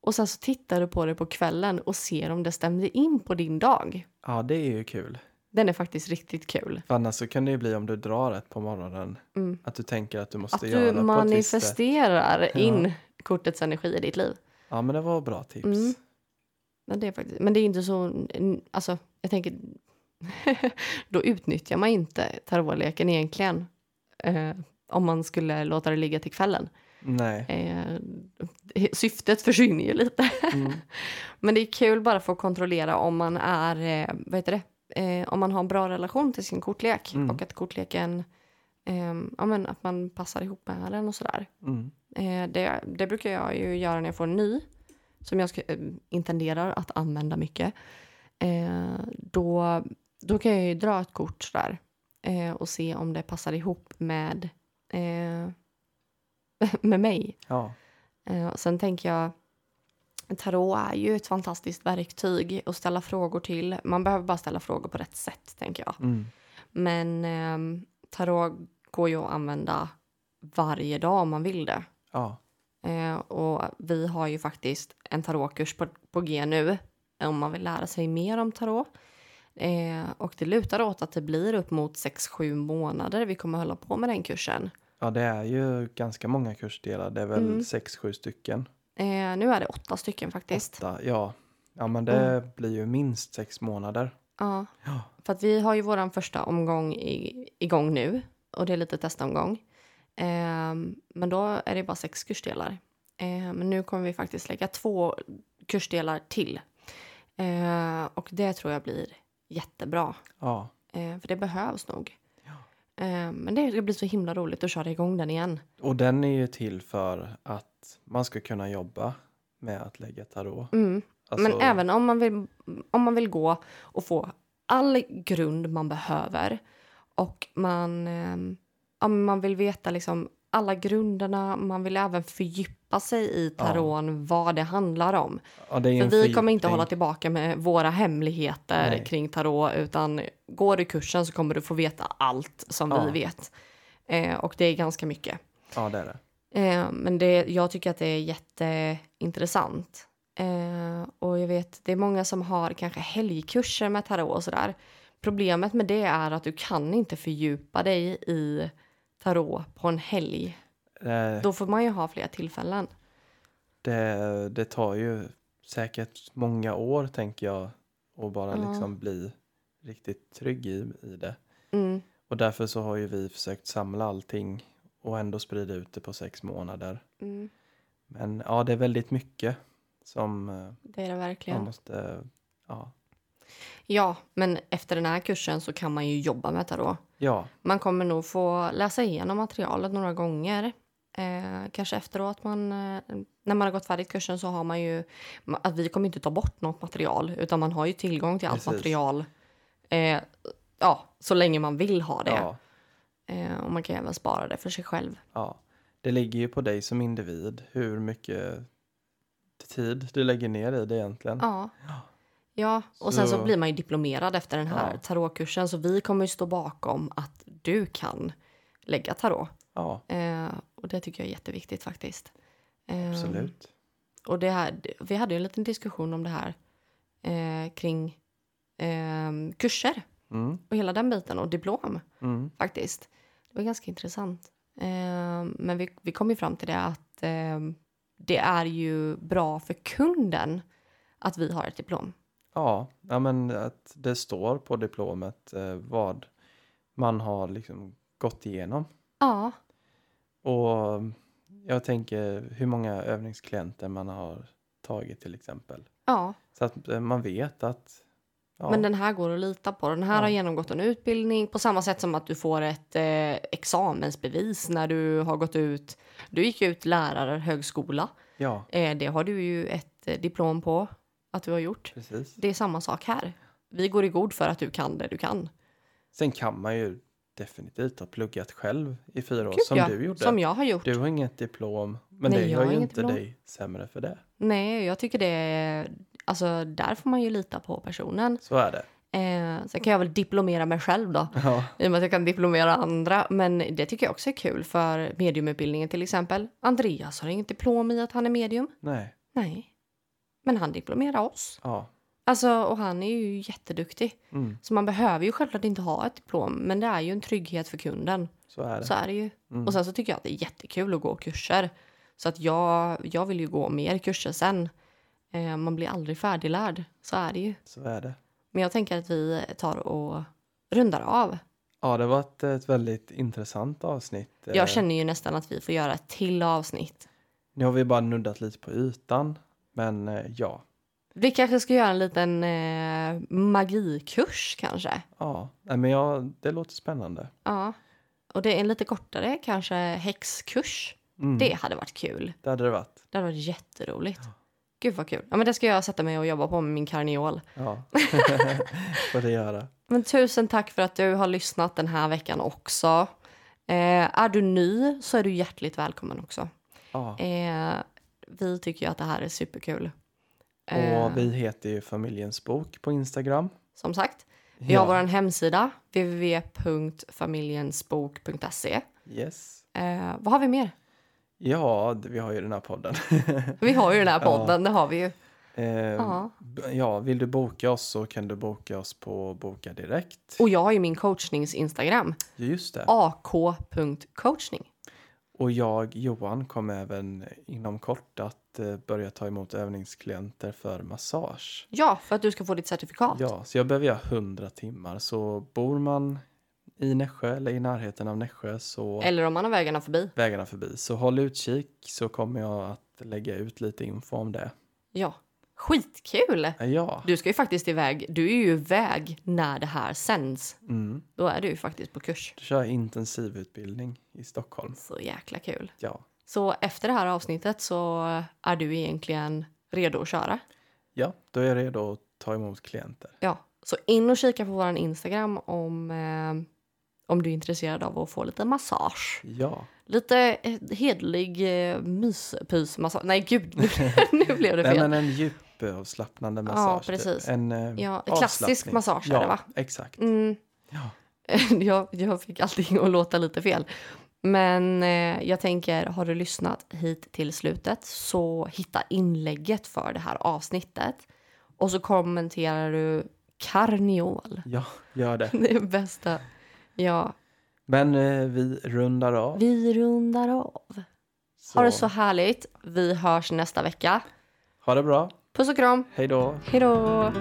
Och sen så tittar du på det på kvällen och ser om det stämde in på din dag. Ja, det är ju kul. Den är faktiskt riktigt kul. För annars så kan det ju bli om du drar ett på morgonen. Mm. Att du tänker att du måste Att göra du på ett visst manifesterar Ja. in kortets energi i ditt liv. Ja, men det var bra tips. Mm. Men det är, faktiskt, men det är inte så... Alltså, jag tänker... då utnyttjar man inte tarotleken egentligen. Eh, om man skulle låta det ligga till kvällen. Nej. Eh, syftet försvinner ju lite. Mm. Men det är kul bara för att kontrollera om man är, eh, vad heter det, eh, om man har en bra relation till sin kortlek Mm. och att kortleken, eh, ja men att man passar ihop med den och sådär. Mm. Eh, det, det brukar jag ju göra när jag får en ny som jag ska, eh, intenderar att använda mycket. Eh, då, då kan jag ju dra ett kort sådär eh, och se om det passar ihop med, med mig. Ja. Sen tänker jag, tarot är ju ett fantastiskt verktyg att ställa frågor till. Man behöver bara ställa frågor på rätt sätt, tänker jag. Mm. Men eh, tarot går ju att använda varje dag om man vill det. Ja. Eh, och vi har ju faktiskt en tarotkurs på, på G nu om man vill lära sig mer om tarot. Eh, och det lutar åt att det blir upp mot 6-7 månader vi kommer hålla på med den kursen. ja, det är ju ganska många kursdelar. Det är väl Mm. sex, sju stycken. Eh, nu är det åtta stycken faktiskt. Åtta, ja. Ja, men det blir ju minst sex månader. Ja, Ja. för att vi har ju våran första omgång i, igång nu och det är lite testomgång. Eh, men då är det bara sex kursdelar. Eh, men nu kommer vi faktiskt lägga två kursdelar till. Eh, och det tror jag blir jättebra. Ja. Eh, för det behövs nog. Eh, men det ska bli så himla roligt att köra igång den igen. Och den är ju till för att man ska kunna jobba med att lägga tarot. Mm. Alltså, Men även om man, vill, om man vill gå och få all grund man behöver och man, eh, ja, man vill veta liksom alla grunderna, man vill även fördjupa sig i taron, vad det handlar om. ja, det För vi kommer inte hålla tillbaka med våra hemligheter Nej. kring tarot utan går du kursen så kommer du få veta allt som Ja. vi vet. Eh, och det är ganska mycket. Ja, det är det. Eh, men det, jag tycker att det är jätteintressant. Eh, och jag vet, det är många som har kanske helgkurser med tarot och sådär. Problemet med det är att du kan inte fördjupa dig i tarot på en helg. Eh, Då får man ju ha fler tillfällen. det. Det tar ju säkert många år, tänker jag, att bara Ja. liksom bli riktigt trygg i, i det. Mm, Och därför så har ju vi försökt samla allting och ändå sprida ut det på sex månader. mm, Men ja, det är väldigt mycket som eh, det är det man verkligen. måste... Ja, Ja, men efter den här kursen så kan man ju jobba med tarot. ja, Man kommer nog få läsa igenom materialet några gånger. Eh, kanske efteråt, man, eh, när man har gått färdigt kursen så har man ju... Att vi kommer inte ta bort något material utan man har ju tillgång till allt Precis. material. Eh, ja, så länge man vill ha det. ja, och man kan även spara det för sig själv. ja. Det ligger ju på dig som individ hur mycket tid du lägger ner i det egentligen. Ja. Ja, och sen så Så- blir man ju diplomerad efter den här Ja. tarotkursen så vi kommer ju stå bakom att du kan lägga tarot. Ja, Eh, och det tycker jag är jätteviktigt faktiskt. Eh, absolut. Och det här, vi hade ju en liten diskussion om det här eh, kring eh, kurser Mm, och hela den biten och diplom mm, faktiskt. Det var ganska intressant. Eh, men vi, vi kom ju fram till det att eh, det är ju bra för kunden att vi har ett diplom. ja, ja, men att det står på diplomet eh, vad man har liksom gått igenom. Ja, Och jag tänker hur många övningsklienter man har tagit till exempel. ja. Så att eh, man vet att... Ja, Men den här går att lita på. Den här Ja. har genomgått en utbildning på samma sätt som att du får ett eh, examensbevis när du har gått ut. Du gick ut lärarhögskola. ja, Eh, det har du ju ett eh, diplom på att du har gjort. precis. Det är samma sak här. Vi går i god för att du kan det du kan. Sen kan man ju definitivt ha pluggat själv i fyra år Gud, som ja, du gjorde. Som jag har gjort. Du har inget diplom, men Nej, det gör ju inte diplom. dig sämre för det. Nej, jag tycker det. Alltså, där får man ju lita på personen. Så är det. Eh, sen kan jag väl diplomera mig själv då. Ja, I och med att jag kan diplomera andra. Men det tycker jag också är kul för mediumutbildningen till exempel. Andreas har inget diplom i att han är medium. nej, Nej. Men han diplomerar oss. ja, Alltså, och han är ju jätteduktig. mm, Så man behöver ju självklart inte ha ett diplom. Men det är ju en trygghet för kunden. så är det. Så är det ju. Mm. Och sen så tycker jag att det är jättekul att gå kurser. Så att jag, jag vill ju gå mer kurser sen. Eh, man blir aldrig färdiglärd. Så är det ju. Så är det. Men jag tänker att vi tar och rundar av. Ja, det var ett, ett väldigt intressant avsnitt. Eh, Jag känner ju nästan att vi får göra ett till avsnitt. Nu har vi bara nuddat lite på ytan, men eh, ja. Vi kanske ska göra en liten eh, magikurs kanske. Ja, men ja, det låter spännande. Ja. Och det är en lite kortare, kanske häxkurs. Mm, Det hade varit kul. Det hade det varit. Det hade varit jätteroligt. Gud vad kul. Ja men det ska jag sätta mig och jobba på med min karneol. Ja, får det göra. Men tusen tack för att du har lyssnat den här veckan också. Eh, är du ny så är du hjärtligt välkommen också. Ja. Eh, vi tycker ju att det här är superkul. Eh, Och vi heter ju Familjens bok på Instagram. Som sagt, vi har vår hemsida www.familjensbok.se. Yes. Eh, vad har vi mer? Ja, vi har ju den här podden. Vi har ju den här Ja. podden, det har vi ju. Eh, Ja. ja, vill du boka oss så kan du boka oss på Boka Direkt. Och jag har ju min coachnings-instagram, Just det. ak.coachning. Och jag, Johan, kommer även inom kort att eh, börja ta emot övningsklienter för massage. Ja, för att du ska få ditt certifikat. Ja, så jag behöver göra 100 timmar. Så bor man i Nässjö eller i närheten av Nässjö så Eller om man har vägarna förbi. vägarna förbi. Så håll utkik så kommer jag att lägga ut lite info om det. Ja. Skitkul! Eh, Ja, Du ska ju faktiskt iväg. Du är ju iväg när det här sänds. mm. Då är du ju faktiskt på kurs. du kör intensivutbildning i Stockholm. Så jäkla kul. Ja, Så efter det här avsnittet så är du egentligen redo att köra. ja då är jag redo att ta emot klienter. Ja, så in och kika på vår Instagram om, eh, om du är intresserad av att få lite massage. Ja, Lite eh, hedlig eh, myspysmassage. Nej, gud, nu, nu blev det Nej, fel. men en djup avslappnande massage. precis. En eh, Ja, klassisk massage är ja, det, va? exakt. Mm. Ja. jag, jag fick allting att låta lite fel. Men eh, jag tänker, har du lyssnat hit till slutet så hitta inlägget för det här avsnittet. Och så kommenterar du karneol. ja, gör det. Det är bästa. Ja, Men eh, vi rundar av. vi rundar av. Ha det så härligt. Vi hörs nästa vecka. Ha det bra. Puss och kram. Hej då. Hej då!